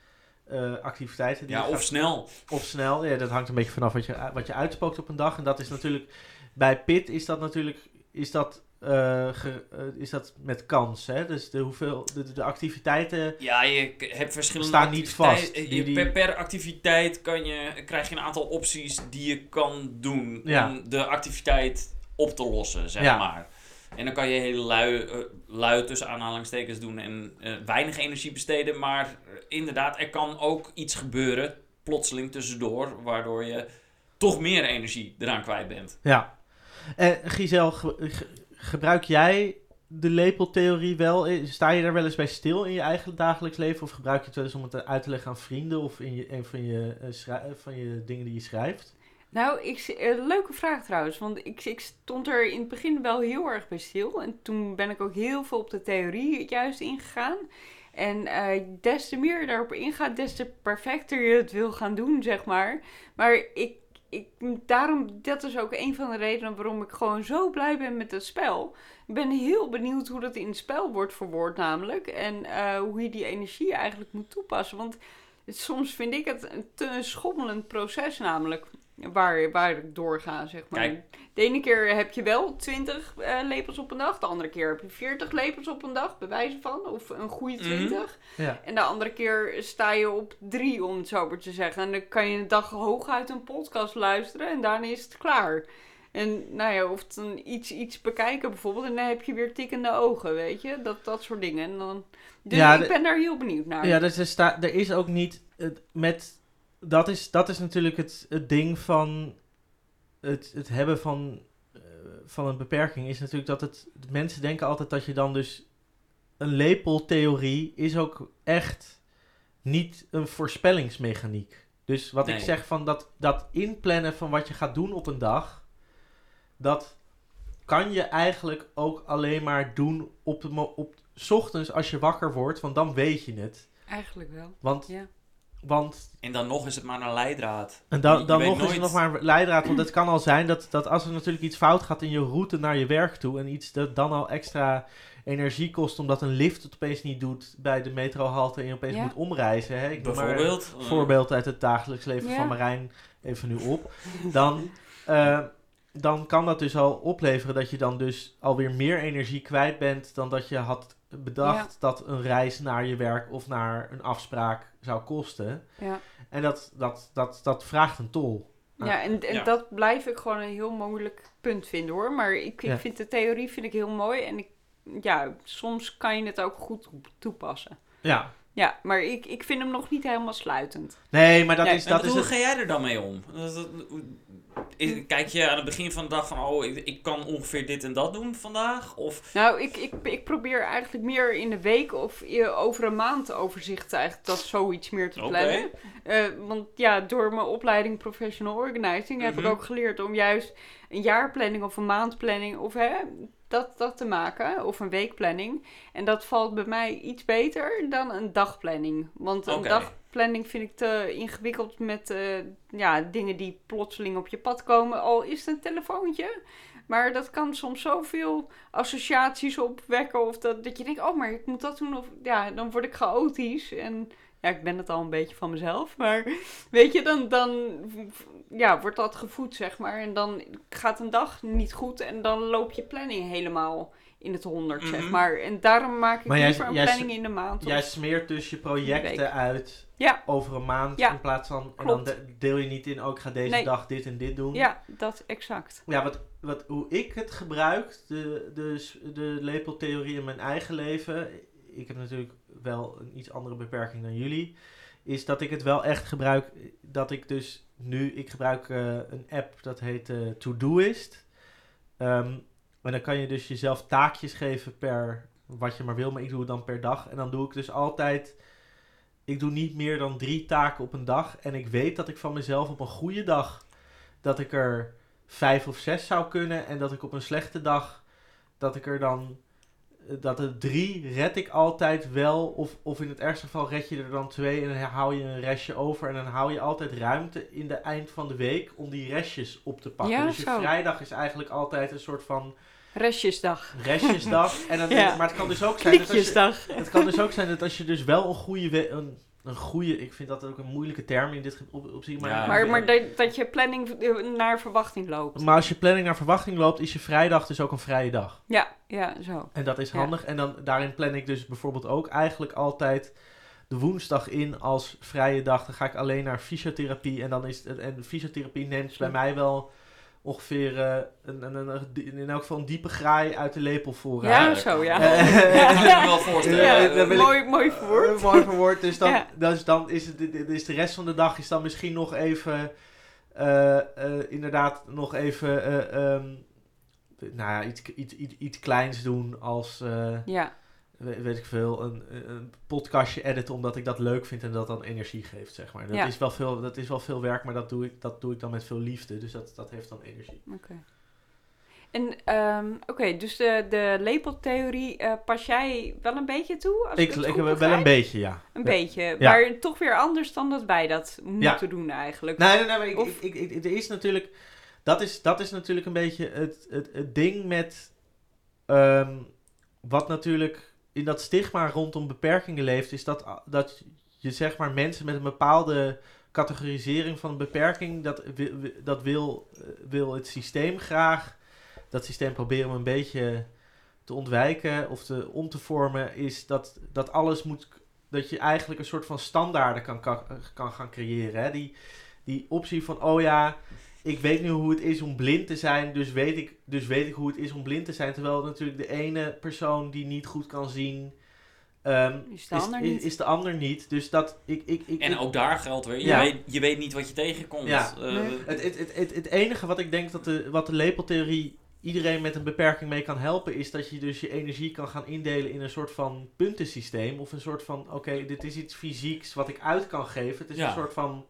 eh, activiteiten die Ja, of gaat- snel. of snel. Ja, dat hangt een beetje vanaf wat je, wat je uitspookt op een dag. En dat is natuurlijk bij PIT is dat natuurlijk is dat, eh, ge- eh, is dat met kans. Hè? Dus de, hoeveel, de, de activiteiten. Ja, je hebt verschillende Staan niet vast. Je- Die- Per, per activiteit kan je, krijg je een aantal opties die je kan doen Ja. om de activiteit op te lossen, zeg Ja. maar. En dan kan je hele lui, eh, lui tussen aanhalingstekens doen en weinig energie besteden. Maar inderdaad, er kan ook iets gebeuren, plotseling tussendoor, waardoor je toch meer energie eraan kwijt bent. Ja. En Giselle, ge- ge- gebruik jij de lepeltheorie wel? Sta je daar wel eens bij stil in je eigen dagelijks leven? Of gebruik je het wel eens om het uit te leggen aan vrienden of in je, een van je, eh, van je dingen die je schrijft? Nou, ik, eh, leuke vraag trouwens. Want ik, ik stond er in het begin wel heel erg bij stil. En toen ben ik ook heel veel op de theorie juist ingegaan. En eh, des te meer je daarop ingaat, des te perfecter je het wil gaan doen, zeg maar. Maar ik, ik, daarom, dat is ook een van de redenen waarom ik gewoon zo blij ben met het spel. Ik ben heel benieuwd hoe dat in het spel wordt verwoord namelijk. En eh, hoe je die energie eigenlijk moet toepassen. Want soms vind ik het een te schommelend proces namelijk. Waar, waar ik doorga, zeg maar. Kijk. De ene keer heb je wel 20 eh, lepels op een dag. De andere keer heb je 40 lepels op een dag, bij wijze van. Of een goede Mhm. 20. Ja. En de andere keer sta je op drie, om het zo maar te zeggen. En dan kan je een dag hooguit een podcast luisteren en daarna is het klaar. En nou ja, of dan iets, iets bekijken bijvoorbeeld. En dan heb je weer tikkende ogen, weet je. Dat, dat soort dingen. En dan, dus Ja, ik ben daar heel benieuwd naar. Ja, dus er, sta, er is ook niet met. Dat is, dat is natuurlijk het, het ding van het, het hebben van, eh, van een beperking. Is natuurlijk dat het. Mensen denken altijd dat je dan dus. Een lepeltheorie is ook echt niet een voorspellingsmechaniek. Dus wat ik zeg van dat, dat inplannen van wat je gaat doen op een dag. Dat kan je eigenlijk ook alleen maar doen op, de, mo- op 's ochtends als je wakker wordt. Want dan weet je het. Eigenlijk wel. Want, Ja. Want En dan nog is het maar een leidraad. en dan, dan nog is er nog maar een leidraad. Want het kan al zijn dat, dat als er natuurlijk iets fout gaat in je route naar je werk toe. En iets dat dan al extra energie kost. Omdat een lift het opeens niet doet bij de metrohalte. En je opeens Ja. moet omreizen. Hè? Ik maar Bijvoorbeeld. een voorbeeld uit het dagelijks leven Ja. van Marijn. Even nu op. Dan, eh, dan kan dat dus al opleveren dat je dan dus alweer meer energie kwijt bent. Dan dat je had bedacht dat een reis naar je werk of naar een afspraak zou kosten. Ja. En dat, dat, dat, dat vraagt een tol. Ja, en, en Ja. dat blijf ik gewoon een heel moeilijk punt vinden hoor. Maar ik, ik Ja. vind de theorie vind ik heel mooi. En ik, ja, soms kan je het ook goed toepassen. Ja. Ja, maar ik, ik vind hem nog niet helemaal sluitend. Nee, maar dat Nee, is... Dat is hoe het- ga jij er dan mee om? Kijk je aan het begin van de dag van, oh, ik, ik kan ongeveer dit en dat doen vandaag? Of, Nou, ik, ik, ik probeer eigenlijk meer in de week of over een maand overzicht eigenlijk dat zoiets meer te plannen. Eh, want ja, door mijn opleiding Professional Organizing heb Mhm. ik ook geleerd om juist een jaarplanning of een maandplanning of hè, dat, dat te maken. Of een weekplanning. En dat valt bij mij iets beter dan een dagplanning. Want een dagplanning vind ik te ingewikkeld met eh, ja, dingen die plotseling op je pad komen. Al is het een telefoontje. Maar dat kan soms zoveel associaties opwekken. Of dat, dat je denkt, oh, maar ik moet dat doen. Of ja, dan word ik chaotisch. En ja, ik ben het al een beetje van mezelf. Maar weet je, dan, dan ja, wordt dat gevoed, zeg maar. En dan gaat een dag niet goed. En dan loop je planning helemaal in het honderd, zeg Mhm. maar. En daarom maak ik Maar jij- liever een jij- planning in de maand. Jij smeert dus je projecten uit Ja. over een maand Ja, in plaats van... En dan klopt. deel je niet in, ook ik ga deze Nee. dag dit en dit doen. Ja, dat exact. Ja, wat, wat, hoe ik het gebruik, de, de, de lepeltheorie in mijn eigen leven, ik heb natuurlijk wel een iets andere beperking dan jullie, is dat ik het wel echt gebruik, dat ik dus nu, ik gebruik eh, een app dat heet eh Todoist. Ehm en dan kan je dus jezelf taakjes geven per wat je maar wil, maar ik doe het dan per dag. En dan doe ik dus altijd, ik doe niet meer dan drie taken op een dag. En ik weet dat ik van mezelf op een goede dag, dat ik er vijf of zes zou kunnen. En dat ik op een slechte dag, dat ik er dan, dat er drie red ik altijd wel. Of, of in het ergste geval red je er dan twee en dan hou je een restje over. En dan hou je altijd ruimte in de eind van de week om die restjes op te pakken. Ja, dus je zo. vrijdag is eigenlijk altijd een soort van Restjesdag. restjesdag. en dan, Ja. Maar het kan dus ook zijn dat als je, het kan dus ook zijn dat als je dus wel een goede, een, een goede, ik vind dat ook een moeilijke term in dit opzicht. Maar, Ja. Maar, maar dat, dat je planning eh, naar verwachting loopt. maar als je planning naar verwachting loopt, is je vrijdag dus ook een vrije dag. Ja, ja, zo. En dat is Ja. handig. En dan, daarin plan ik dus bijvoorbeeld ook eigenlijk altijd de woensdag in als vrije dag. Dan ga ik alleen naar fysiotherapie. En dan is het, en fysiotherapie neemt bij mij wel ongeveer eh, een, een, een, een- in elk geval een diepe graai uit de lepel vooruit. Ja, Ja, zo, ja. Eh, Ik kan me wel voorstellen. Ja, Ja, ik- mooi, mooi verwoord. Eh, mooi verwoord. Dus dan, Ja. dus dan is, het, is de rest van de dag is dan misschien nog even... eh, eh, inderdaad nog even... eh, ehm, nou ja, iets, iets, iets, iets kleins doen als... eh, Ja, weet ik veel, een, een podcastje editen omdat ik dat leuk vind en dat dan energie geeft, zeg maar. Dat, Ja. is, wel veel, dat is wel veel werk, maar dat doe ik, dat doe ik dan met veel liefde, dus dat, dat heeft dan energie. oké. En ehm, oké, dus de, de lepeltheorie eh, pas jij wel een beetje toe? Als ik, Ik, wel een beetje, ja. Een Ja. beetje, Ja. maar toch weer anders dan dat wij dat moeten doen eigenlijk. Nee, nee, nee, maar ik, Of- ik, ik, ik- er is natuurlijk... Dat is, dat is natuurlijk een beetje het, het, het ding met... ehm, wat natuurlijk in dat stigma rondom beperkingen leeft... is dat, dat je zeg maar mensen met een bepaalde categorisering van een beperking... dat, dat wil, eh, wil het systeem graag. Dat systeem proberen we een beetje te ontwijken of te, om te vormen... is dat, dat alles moet... dat je eigenlijk een soort van standaarden kan, kan gaan creëren. Hè? Die, die optie van, oh ja, ik weet nu hoe het is om blind te zijn, dus weet ik, dus weet ik hoe het is om blind te zijn. Terwijl natuurlijk de ene persoon die niet goed kan zien, ehm, Is de is, ander is, de ander niet. Dus dat, ik, ik, ik, En ik- ook daar geldt weer, je, Ja. weet, je weet niet wat je tegenkomt. Ja. Eh, Nee. het, het, het, het, het enige wat ik denk dat de, wat de lepeltheorie iedereen met een beperking mee kan helpen, is dat je dus je energie kan gaan indelen in een soort van puntensysteem. Of een soort van, oké, dit is iets fysieks wat ik uit kan geven. Het is Ja. een soort van,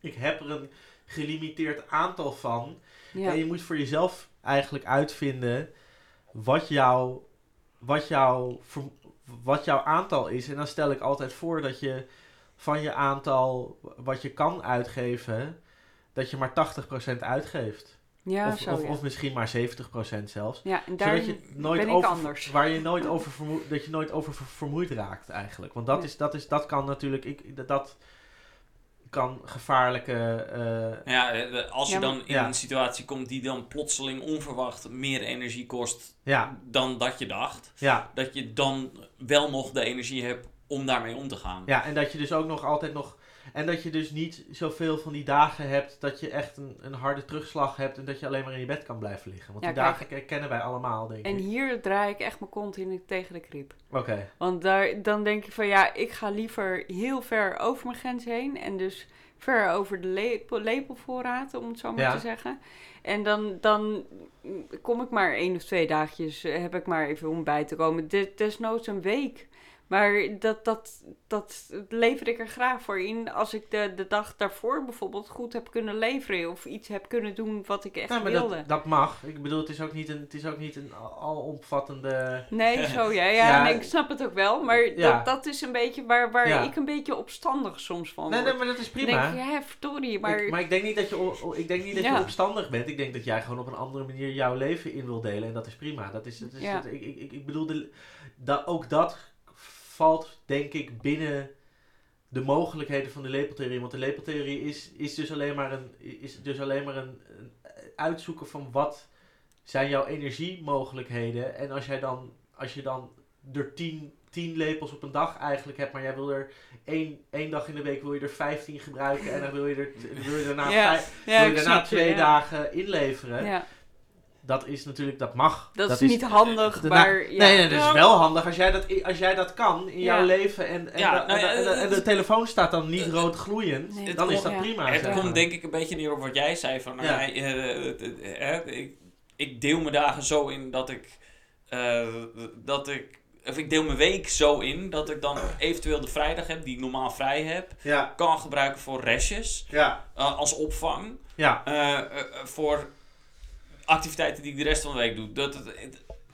ik heb er een gelimiteerd aantal van. Ja. En je moet voor jezelf eigenlijk uitvinden wat, jouw wat, jouw wat jouw aantal is. En dan stel ik altijd voor dat je van je aantal wat je kan uitgeven, dat je maar 80% uitgeeft. ja, of, zo of, ja. of misschien maar 70% zelfs. ja, en daar Zodat je nooit ben ik over, anders. Waar je nooit over vermoe- dat je nooit over ver- vermoeid raakt eigenlijk. Want dat, Ja. is, dat, is, dat kan natuurlijk. Ik, dat kan gevaarlijke. eh, Ja, eh, als je Ja, maar- dan in Ja. een situatie komt die dan plotseling onverwacht meer energie kost ja, dan dat je dacht, ja, dat je dan wel nog de energie hebt om daarmee om te gaan. Ja, en dat je dus ook nog altijd nog. En dat je dus niet zoveel van die dagen hebt dat je echt een, een harde terugslag hebt en dat je alleen maar in je bed kan blijven liggen. Want Ja, die kijk. dagen ke- kennen wij allemaal, denk En ik. hier draai ik echt mijn kont in tegen de krip. Oké. Want daar, dan denk ik van ja, ik ga liever heel ver over mijn grens heen. En dus ver over de lepel, lepelvoorraad, om het zo maar Ja. te zeggen. En dan, dan kom ik maar één of twee dagjes, heb ik maar even om bij te komen. De- Desnoods een week. Maar dat, dat, dat lever ik er graag voor in als ik de, de dag daarvoor bijvoorbeeld goed heb kunnen leveren. Of iets heb kunnen doen wat ik echt maar wilde. dat, dat mag. Ik bedoel, het is ook niet een, het is ook niet een al- alomvattende. Nee, zo ja. Ja, Ja. nee, ik snap het ook wel. Maar Ja. dat, dat is een beetje waar, waar ik een beetje opstandig soms van Nee, word. nee, maar dat is prima. denk ja, verdorie, maar... Ik, maar ik denk niet dat, je, ik denk niet dat je opstandig bent. Ik denk dat jij gewoon op een andere manier jouw leven in wil delen. En dat is prima. Dat is, dat is, Ja. dat- ik, ik, ik, ik bedoel, de, dat, ook dat valt denk ik binnen de mogelijkheden van de lepeltheorie. Want de lepeltheorie is, is dus alleen maar, een, is dus alleen maar een, een uitzoeken van wat zijn jouw energiemogelijkheden. En als jij dan, als je dan er tien, tien lepels op een dag eigenlijk hebt, maar jij wil er één, één dag in de week wil je er 15 gebruiken en dan wil je er wil je daarna, Ja, vijf- ja, wil ik je daarna snap twee ja. dagen inleveren. Ja, Dat is natuurlijk, dat mag. dat, is niet handig, de- maar... ja. Nee, nee, dat is Ja. wel handig als jij dat, als jij dat kan in jouw leven en, en, Ja, nou en, de, en de- en de het- telefoon staat dan niet rood gloeiend, Nee. dan is dat Ja. prima. Het komt denk ik een beetje neer op wat jij zei. Van, nou, eh, ik, ik deel mijn dagen zo in dat ik, eh, dat ik... Of ik deel mijn week zo in dat ik dan eventueel de vrijdag heb, die ik normaal vrij heb, Ja, kan gebruiken voor restjes ja, eh, als opvang. ja. voor activiteiten die ik de rest van de week doe. Dat,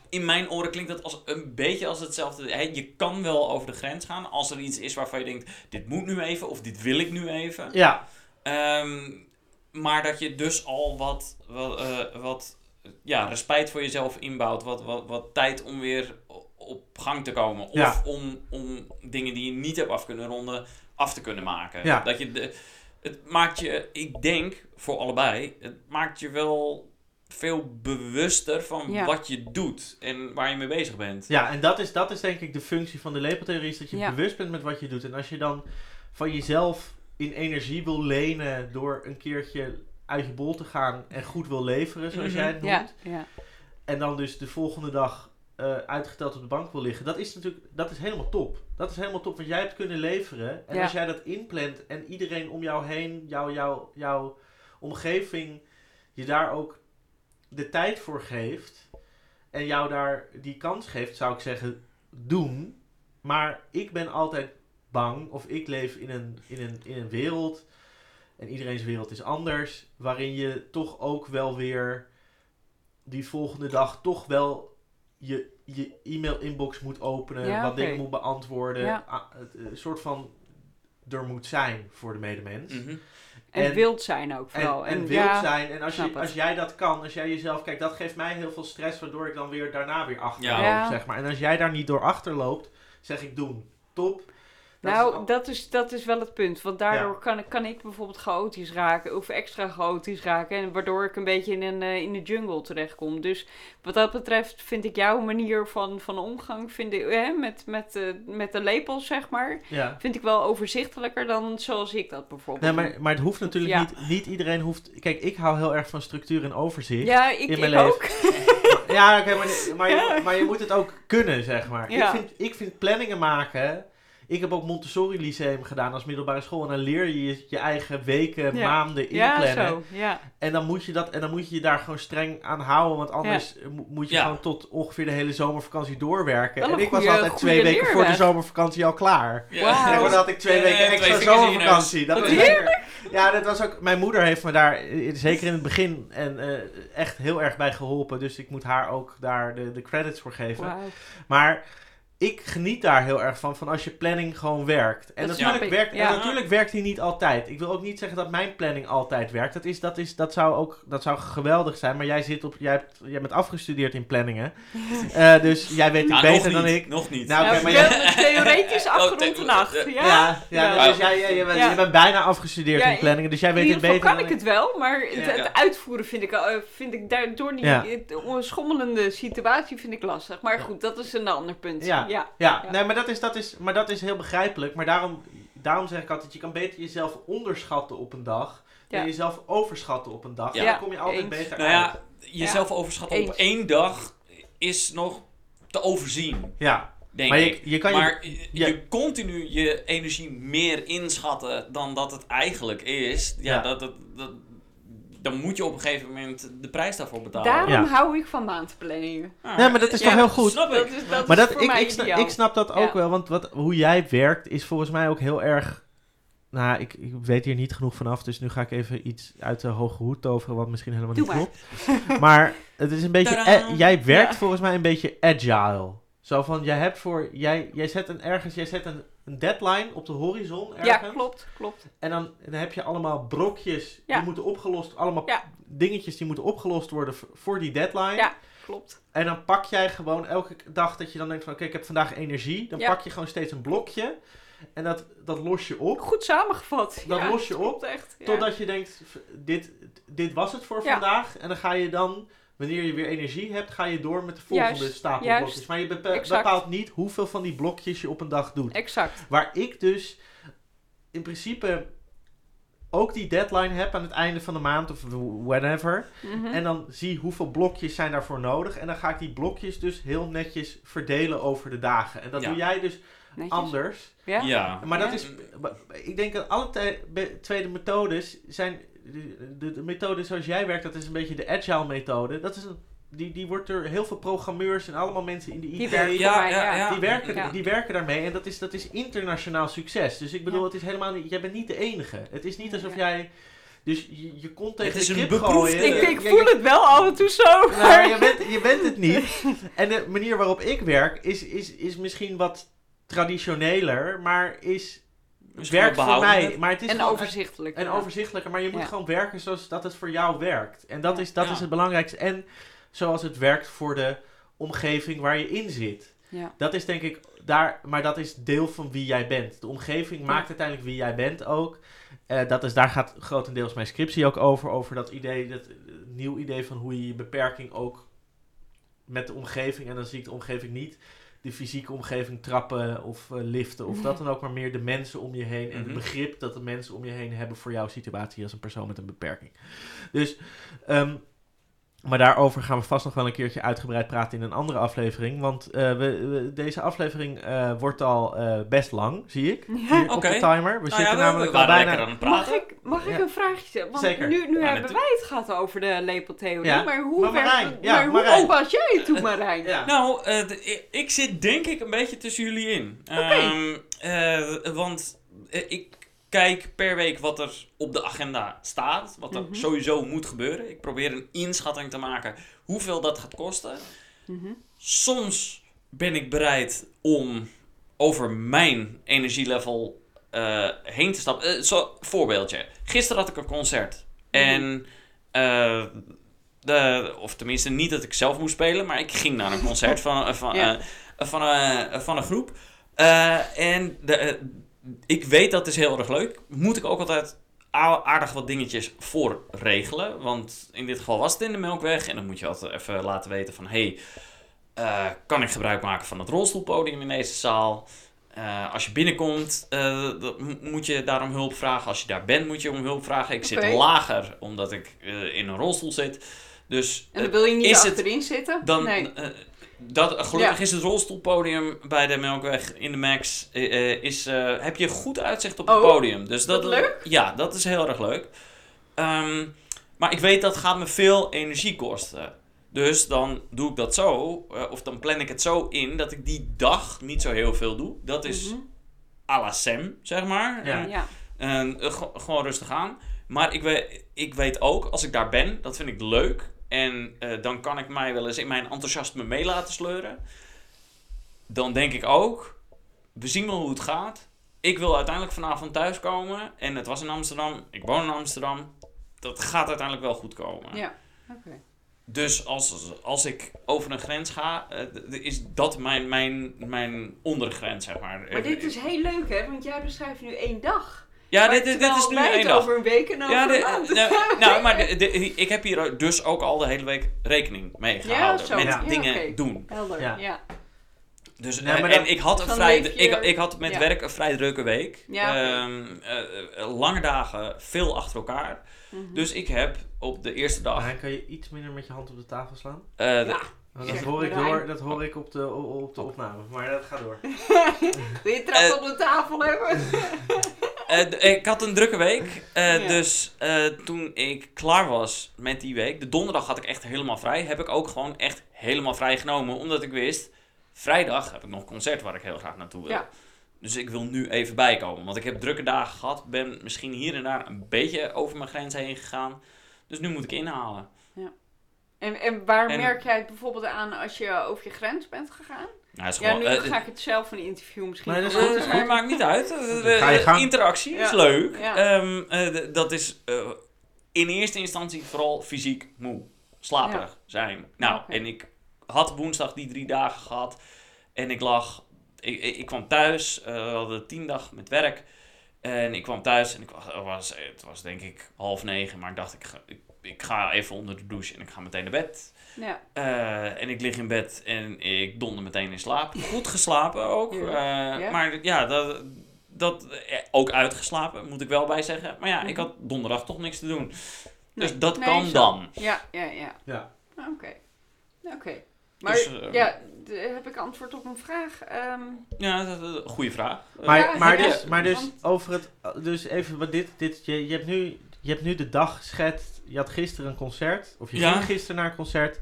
in mijn oren klinkt dat als, een beetje als hetzelfde. Hè, je kan wel over de grens gaan als er iets is waarvan je denkt: dit moet nu even of dit wil ik nu even. Ja, Ehm, maar dat je dus al wat, wat, eh, wat ja, respect voor jezelf inbouwt. Wat, wat, wat tijd om weer op gang te komen. Of Ja. om, om dingen die je niet hebt af kunnen ronden, af te kunnen maken. Ja. Dat je de, het maakt je, ik denk voor allebei, het maakt je wel veel bewuster van Ja. wat je doet en waar je mee bezig bent. ja en dat is, dat is denk ik de functie van de lepeltheorie, is dat je Ja. bewust bent met wat je doet. En als je dan van jezelf in energie wil lenen door een keertje uit je bol te gaan en goed wil leveren, zoals Mhm. jij het noemt. Ja, ja. En dan dus de volgende dag eh, uitgeteld op de bank wil liggen. Dat is natuurlijk dat is helemaal top. Dat is helemaal top, want jij hebt kunnen leveren. En Ja. als jij dat inplant en iedereen om jou heen, jou, jou, jouw omgeving, je daar ook de tijd voor geeft. En jou daar die kans geeft, zou ik zeggen, doen. Maar ik ben altijd bang, of ik leef in een, in een, in een wereld, en iedereen's wereld is anders, waarin je toch ook wel weer die volgende dag toch wel je, je e-mail inbox moet openen, Ja, wat dingen moet beantwoorden. Ja. Ah, het, eh, Een soort van er moet zijn voor de medemens. Mhm. En, En- wild zijn ook En, vooral. en, wild ja, zijn. En als, je, als jij dat kan, als jij jezelf... Kijk, dat geeft mij heel veel stress, waardoor ik dan weer daarna weer achterloop. Ja. zeg maar. En als jij daar niet door achterloopt, zeg ik doen. Top. Dat nou, is- dat, is, dat is wel het punt. Want daardoor Ja. kan, ik- kan ik bijvoorbeeld chaotisch raken. Of extra chaotisch raken. En waardoor ik een beetje in, een, eh, in de jungle terechtkom. Dus wat dat betreft vind ik jouw manier van, van omgang... Vind ik, hè, met, met, eh, met de lepels, zeg maar... ja. Vind ik wel overzichtelijker dan zoals ik dat bijvoorbeeld Nee, maar, maar het hoeft natuurlijk Ja. niet... Niet iedereen hoeft... Kijk, ik hou heel erg van structuur en overzicht. Ja, ik, in mijn ik leven. ook. Ja, oké, maar, maar, je, maar je moet het ook kunnen, zeg maar. Ik, vind, ik vind planningen maken... Ik heb ook Montessori Lyceum gedaan als middelbare school. En dan leer je je, je eigen weken, Ja. maanden Ja, inplannen. zo. Ja. En dan moet je dat en dan moet je je daar gewoon streng aan houden. Want anders eh, mo- moet je Ja. gewoon tot ongeveer de hele zomervakantie doorwerken. En ik was altijd twee weken voor de zomervakantie al klaar. Ja. Wauw. En dan had ik twee Ja, weken extra zomervakantie. Dat was lekker. Ja, dat was ook. Mijn moeder heeft me daar eh, zeker in het begin en eh, echt heel erg bij geholpen. Dus ik moet haar ook daar de, de credits voor geven. Maar ik geniet daar heel erg van, van als je planning gewoon werkt. En, Dat natuurlijk, werkt, ja. en natuurlijk werkt die niet altijd. Ik wil ook niet zeggen dat mijn planning altijd werkt. Dat, is, dat, is, dat, zou, ook, dat zou geweldig zijn. Maar jij, zit op, jij, hebt, jij bent afgestudeerd in planningen. Eh, dus jij weet het Nou, beter dan ik. Nog niet. Nou, oké, maar jij- theoretisch Oh, afgerond the- een acht. eh, Ja, Ja, ja, Ja. dus jij, jij, jij bent, Ja. je bent bijna afgestudeerd Ja, in planningen. Dus jij weet het ieder geval beter kan dan ik het wel, maar het, Ja. het uitvoeren vind ik, eh, vind ik daardoor niet... Ja. Het schommelende situatie vind ik lastig. Maar goed, dat is een ander punt. Ja. Ja. Ja, nee, maar dat is, dat is, maar dat is heel begrijpelijk. Maar daarom, daarom zeg ik altijd, je kan beter jezelf onderschatten op een dag... dan jezelf overschatten op een dag. Ja. Dan kom je altijd Eens. beter Nou uit. ja, jezelf overschatten op één dag is nog te overzien, Ja, denk maar ik. je, je kan je... maar je continu je energie meer inschatten dan dat het eigenlijk is. Ja, Ja. Dat, dat, dat, dan moet je op een gegeven moment de prijs daarvoor betalen. Daarom Ja. hou ik van maandplanningen. Ah, Nee, maar dat is Ja, toch heel goed? Snap Dat ik. is, dat Maar is dat, voor ik, mij ik, snap, ideaal. ik snap dat ook Ja. wel, want wat, hoe jij werkt is volgens mij ook heel erg... Nou, ik, ik weet hier niet genoeg vanaf, dus nu ga ik even iets uit de hoge hoed toveren wat misschien helemaal Doe niet maar. klopt. Maar het is een beetje... Eh, jij werkt Ja. volgens mij een beetje agile. Zo van, jij hebt voor... Jij, jij zet een ergens... Jij zet een, een deadline op de horizon ergens. Ja, klopt, klopt. En dan, dan heb je allemaal brokjes Ja. die moeten opgelost... Allemaal Ja. dingetjes die moeten opgelost worden voor die deadline. Ja. Klopt. En dan pak jij gewoon elke dag dat je dan denkt van... Oké, ik heb vandaag energie. Dan Ja. pak je gewoon steeds een blokje. En dat, dat los je op. Goed samengevat. Dat los je klopt echt. Totdat je denkt, dit, dit was het voor vandaag. En dan ga je dan, wanneer je weer energie hebt, ga je door met de volgende Juist, stapel juist. blokjes. Maar je bepa- Exact. bepaalt niet hoeveel van die blokjes je op een dag doet. Exact. Waar ik dus in principe ook die deadline heb aan het einde van de maand of whatever. Mhm. En dan zie hoeveel blokjes zijn daarvoor nodig. En dan ga ik die blokjes dus heel netjes verdelen over de dagen. En dat Ja. doe jij dus Netjes. anders. Ja? Ja. Maar dat Ja. is, ik denk dat alle tweede methodes zijn, de, de, de methode zoals jij werkt, dat is een beetje de agile methode. Dat is een, die, die wordt door heel veel programmeurs en allemaal mensen in de Die IT, werken Ja, voor mij, ja, ja. ja. die, werken, die werken daarmee. En dat is, dat is internationaal succes. Dus ik bedoel, Ja. het is helemaal niet, jij bent niet de enige. Het is niet alsof Ja. jij, dus je, je komt tegen is de een kip beproefde- gooien. Ik, ik voel het wel af en toe zo. nou, maar- je, bent, je bent het niet. En de manier waarop ik werk is, is, is misschien wat traditioneler, maar is werkt voor mij. Maar het is en gewoon overzichtelijk. en ja. overzichtelijker. Maar je moet Ja. gewoon werken zoals dat het voor jou werkt. En dat, Ja. is, dat Ja. is het belangrijkste. En zoals het werkt voor de omgeving waar je in zit. Ja. Dat is denk ik daar, maar dat is deel van wie jij bent. De omgeving Ja. maakt uiteindelijk wie jij bent ook. Eh, dat is, daar gaat grotendeels mijn scriptie ook over. Over dat idee, dat eh, nieuw idee van hoe je je beperking ook met de omgeving. En dan zie ik de omgeving niet de fysieke omgeving trappen of eh, liften of dat dan ook, maar meer de mensen om je heen en het Mhm. begrip dat de mensen om je heen hebben voor jouw situatie als een persoon met een beperking. Dus, ehm, maar daarover gaan we vast nog wel een keertje uitgebreid praten in een andere aflevering, want eh, we, we- deze aflevering eh, wordt al eh, best lang, zie ik, hier op Oké. de timer. We Nou zitten ja, we, namelijk we al bijna... aan het Mag praten. ik, mag ik Ja. een vraagje stellen? Want Zeker. nu, nu Ja, hebben natuurlijk. wij het gehad over de lepeltheorie. Ja. Maar hoe, Maar Marijn, ja, maar hoe pas jij het toe, Marijn? Ja. Nou, eh, de- ik, zit denk ik een beetje tussen jullie in. Ehm, eh, want ik kijk per week wat er op de agenda staat. Wat er Mhm. sowieso moet gebeuren. Ik probeer een inschatting te maken hoeveel dat gaat kosten. Mhm. Soms ben ik bereid om over mijn energielevel eh, heen te stappen. Eh, zo, voorbeeldje. Gisteren had ik een concert. En, eh, de, of tenminste niet dat ik zelf moest spelen, maar ik ging naar een concert van, van, Ja. van, van een groep. En de, ik weet dat is heel erg leuk. Moet ik ook altijd aardig wat dingetjes voor regelen. Want in dit geval was het in de Melkweg. En dan moet je altijd even laten weten van... Hey, eh, kan ik gebruik maken van het rolstoelpodium in deze zaal? Eh, als je binnenkomt, eh, moet je daarom hulp vragen. Als je daar bent, moet je om hulp vragen. Ik zit lager, omdat ik in een rolstoel zit. Dus En dan wil je niet het- achterin zitten? dan, nee. Dat, gelukkig Ja. is het rolstoelpodium bij de Melkweg in de Max. eh, eh, is, eh, heb je goed uitzicht op Oh, het podium. Dus dat, leuk. Ja, dat is heel erg leuk. Ehm, maar ik weet dat gaat me veel energie kosten. Dus dan doe ik dat zo, of dan plan ik het zo in dat ik die dag niet zo heel veel doe. Dat is Mhm. à la Sam, zeg maar. Ja. Gewoon rustig aan. Maar ik weet, ik weet ook, als ik daar ben, dat vind ik leuk. En eh, dan kan ik mij wel eens in mijn enthousiasme mee laten sleuren. Dan denk ik ook, we zien wel hoe het gaat. Ik wil uiteindelijk vanavond thuiskomen. En het was in Amsterdam, ik woon in Amsterdam. Dat gaat uiteindelijk wel goed komen. Ja. Oké. Dus als, als ik over een grens ga, eh, is dat mijn, mijn, mijn ondergrens, zeg maar. Maar dit is heel leuk, hè? Want jij beschrijft nu één dag. Ja, Maar dit, dit, dit is nu één dag. over een week en over Ja, een de- maand. nou, nou, maar de- de- ik heb hier dus ook al de hele week rekening mee gehouden. met Ja. dingen doen. Helder, Ja. ja. Dus, Nee, eh, en ik had, een vrij, ik, ik had met ja. werk een vrij drukke week. Ehm, eh, eh, lange dagen, veel achter elkaar. Mhm. Dus ik heb op de eerste dag... Maar kan je iets minder met je hand op de tafel slaan? eh, Want dat hoor ik door, dat hoor ik op de, op op de opname. Maar dat gaat door. Wil je trap Eh, op de tafel hebben? Eh, d- ik had een drukke week. eh, Ja. Dus eh, toen ik klaar was met die week, de donderdag had ik echt helemaal vrij. Heb ik ook gewoon echt helemaal vrij genomen. Omdat ik wist, vrijdag heb ik nog een concert waar ik heel graag naartoe wil. Ja. Dus ik wil nu even bijkomen. Want ik heb drukke dagen gehad. Ben misschien hier en daar een beetje over mijn grens heen gegaan. Dus nu moet ik inhalen. En, en waar En- merk jij het bijvoorbeeld aan als je over je grens bent gegaan? Nou, is Ja, gewoon, nu eh, ga ik het zelf een interview misschien Nee, dat is van goed, Eh, dat is maar maakt niet uit. Eh, de- Ga gang. interactie is Ja. leuk. Ja. Ehm, eh, dat is eh, in eerste instantie vooral fysiek moe. Slaperig zijn. Nou, en ik had woensdag die drie dagen gehad. En ik lag... Ik, ik, kwam thuis. eh, we hadden tien dag met werk. En ik kwam thuis en ik was, het was, denk ik half negen. Maar ik dacht, ik, ik ga even onder de douche en ik ga meteen naar bed. Ja. Eh, en ik lig in bed en ik donder meteen in slaap. Goed geslapen ook. Ja. Eh, Ja. Maar ja, dat, dat, eh, ook uitgeslapen, moet ik wel bij zeggen. Maar ja, ik Mhm. had donderdag toch niks te doen. Dus Nee. dat Nee, kan zo. dan. Ja, ja, ja. Ja. Oké. Oké. Maar Dus, ja, heb ik antwoord op een vraag? Ehm, Ja, dat is een goede vraag. Maar, Ja, maar, ja, dus, maar dus want- over het... Dus even wat dit... dit je, je, hebt nu, je hebt nu de dag geschetst. Je had gisteren een concert. Of je Ja. ging gisteren naar een concert.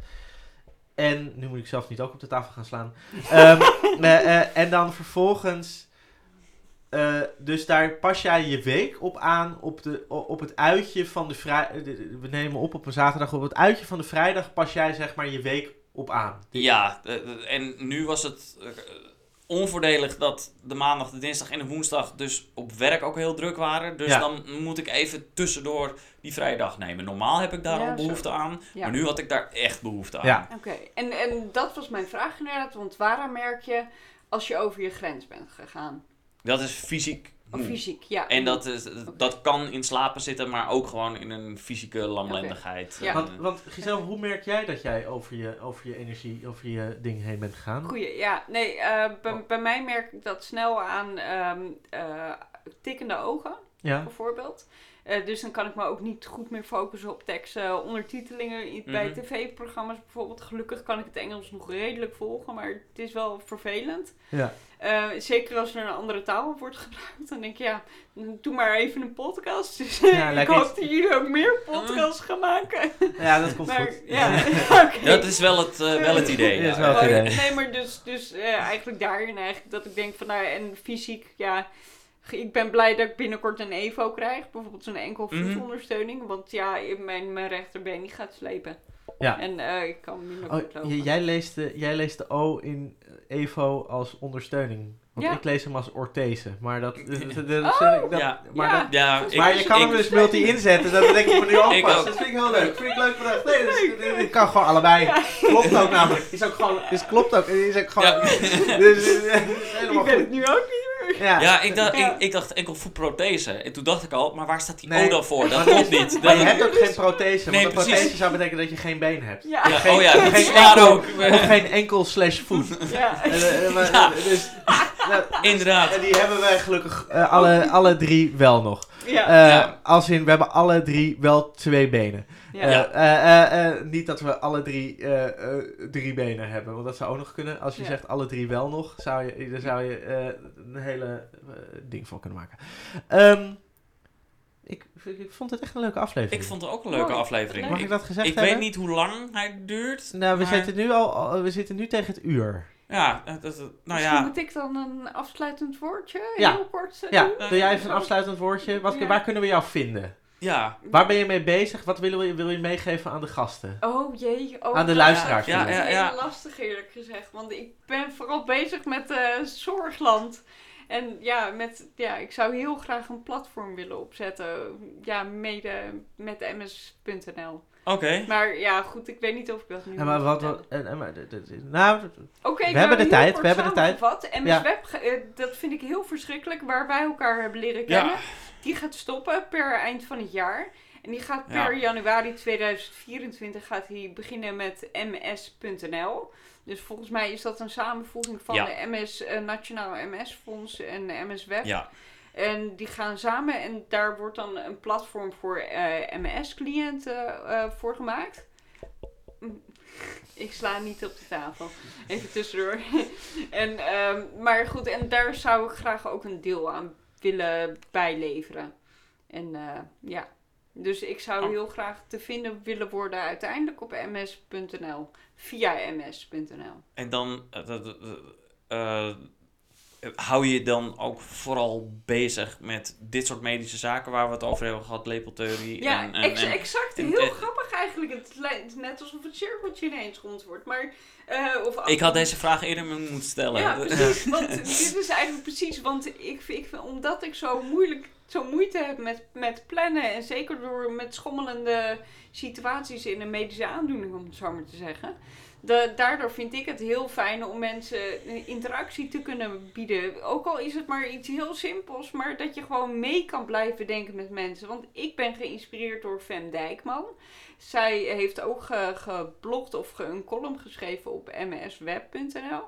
En nu moet ik zelf niet ook op de tafel gaan slaan. Ehm, eh, eh, en dan vervolgens... eh, dus daar pas jij je week op aan op, de, op het uitje van de vrijdag. We nemen op op een zaterdag. Op het uitje van de vrijdag pas jij zeg maar je week op aan. Ja, en nu was het onvoordelig dat de maandag, de dinsdag en de woensdag dus op werk ook heel druk waren. Dus Ja. dan moet ik even tussendoor die vrijdag nemen. Normaal heb ik daar Ja, al zo. behoefte aan, Ja. maar nu had ik daar echt behoefte aan. Ja. Oké, en, en dat was mijn vraag inderdaad, want waaraan merk je als je over je grens bent gegaan? Dat is fysiek Moe. fysiek, ja. En dat, is, dat kan in slapen zitten, maar ook gewoon in een fysieke lamlendigheid. Ja. Want, want Giselle, hoe merk jij dat jij over je, over je energie, over je ding heen bent gegaan? Goeie, ja. Nee, eh, bij, Oh. bij mij merk ik dat snel aan ehm, eh, tikkende ogen, Ja. bijvoorbeeld. Eh, dus dan kan ik me ook niet goed meer focussen op teksten, ondertitelingen bij Mhm. tv-programma's bijvoorbeeld. Gelukkig kan ik het Engels nog redelijk volgen, maar het is wel vervelend. Ja. Eh, zeker als er een andere taal wordt gebruikt, dan denk ik ja, doe maar even een podcast. Dus Ja, ik hoop dat jullie ook meer podcasts gaan maken. ja, dat komt maar, goed. Ja. Dat is wel het, eh, wel het idee. Ja, wel het Maar- idee. Nee, maar dus, dus eh, eigenlijk daarin eigenlijk dat ik denk van nou ja, en fysiek, ja, ik ben blij dat ik binnenkort een EVO krijg. Bijvoorbeeld zo'n enkel Mhm. voetondersteuning. Want ja, mijn, mijn rechterbeen die gaat slepen. Ja. En eh, ik kan minder Oh, goed lopen. j- jij, leest de, jij leest de O in eh, Evo als ondersteuning. Want Ja. ik lees hem als orthese. Maar dat... Oh. maar Ja. dat- Ja, ik, maar je kan ik- hem dus multi inzetten, dat denk ik me nu alvast. ook. Dat vind ik heel leuk. Vind ik leuk bedacht. Nee, dat dit kan gewoon allebei. Klopt ook namelijk. Is ook gewoon, is klopt ook. Is ook gewoon, Ja. dus, is helemaal ik ben het nu ook niet Ja. Ja, ik dacht, Ja. ik, ik dacht enkel voetprothese. En toen dacht ik al, maar waar staat die Nee. O dan voor? Dat klopt niet. Maar je hebt ook geen prothese. Nee, want een precies. prothese zou betekenen dat je geen been hebt. Ja. Geen- oh ja, dat is enkel- ook. Of geen enkel slash voet. ja. En, eh, eh, Ja. dus, nou, Inderdaad. en die hebben wij gelukkig eh, alle, alle drie wel nog. Ja. Eh, Ja. Als in, we hebben alle drie wel twee benen. Ja. Eh, eh, eh, niet dat we alle drie eh, eh, drie benen hebben, want dat zou ook nog kunnen. Als je Ja. zegt alle drie wel nog, zou je, dan zou je eh, een hele ding van kunnen maken. Ehm, ik, ik vond het echt een leuke aflevering. Ik vond het ook een leuke aflevering. Mag ik Ik, dat gezegd ik hebben? weet niet hoe lang hij duurt. Nou, we, maar- zitten nu al, we zitten nu tegen het uur. Ja, dat, dat- nou Misschien ja. moet ik dan een afsluitend woordje Ja. heel kort Ja, doe jij even een afsluitend woordje? Wat, Ja. Waar kunnen we jou vinden? Ja, Waar ben je mee bezig? Wat willen we, wil je meegeven aan de gasten? Oh jee. Oh, Aan de luisteraars. Ja, ja, ja. Heel lastig eerlijk gezegd. Want ik ben vooral bezig met eh, Zorgland. En ja, met, ja, ik zou heel graag een platform willen opzetten. Ja, mede met ms.nl. oké. Maar ja, goed, ik weet niet of ik dat nu Ja, maar wat, wat, en- en- maar d- d- nou, Oké, We nou, hebben de tijd, we hebben de tijd. samengevat. MS Ja. Web, ge- eh, dat vind ik heel verschrikkelijk, waar wij elkaar hebben leren Ja. Die gaat stoppen per eind van het jaar. En die gaat Ja. per januari 2024 gaat hij beginnen met ms.nl. Dus volgens mij is dat een samenvoeging van Ja. de MS, eh, Nationaal MS-fonds en de MS Web. Ja, En die gaan samen en daar wordt dan een platform voor eh, MS-cliënten eh voor gemaakt. Ik sla niet op de tafel. Even tussendoor. en, ehm, maar goed, en daar zou ik graag ook een deel aan willen bijleveren. En eh, ja, dus ik zou Oh. heel graag te vinden willen worden uiteindelijk op ms.nl. Via ms.nl. en dan eh, eh, hou je dan ook vooral bezig met dit soort medische zaken waar we het over hebben gehad, lepeltheorie Ja, en, en, ex- en- exact. en- Heel grappig eigenlijk. Het lijkt net alsof het cirkeltje ineens rond wordt. Maar, eh, of Ik had deze vraag eerder moeten stellen. Ja, precies. Want dit is eigenlijk precies. Want ik, ik vind, omdat ik zo moeilijk, zo moeite heb met, met plannen. En zeker door met schommelende situaties in een medische aandoening, om het zo maar te zeggen. Da- daardoor vind ik het heel fijn om mensen interactie te kunnen bieden. Ook al is het maar iets heel simpels, maar dat je gewoon mee kan blijven denken met mensen. Want ik ben geïnspireerd door Fem Dijkman. Zij heeft ook ge- geblogd of ge- een column geschreven op msweb.nl.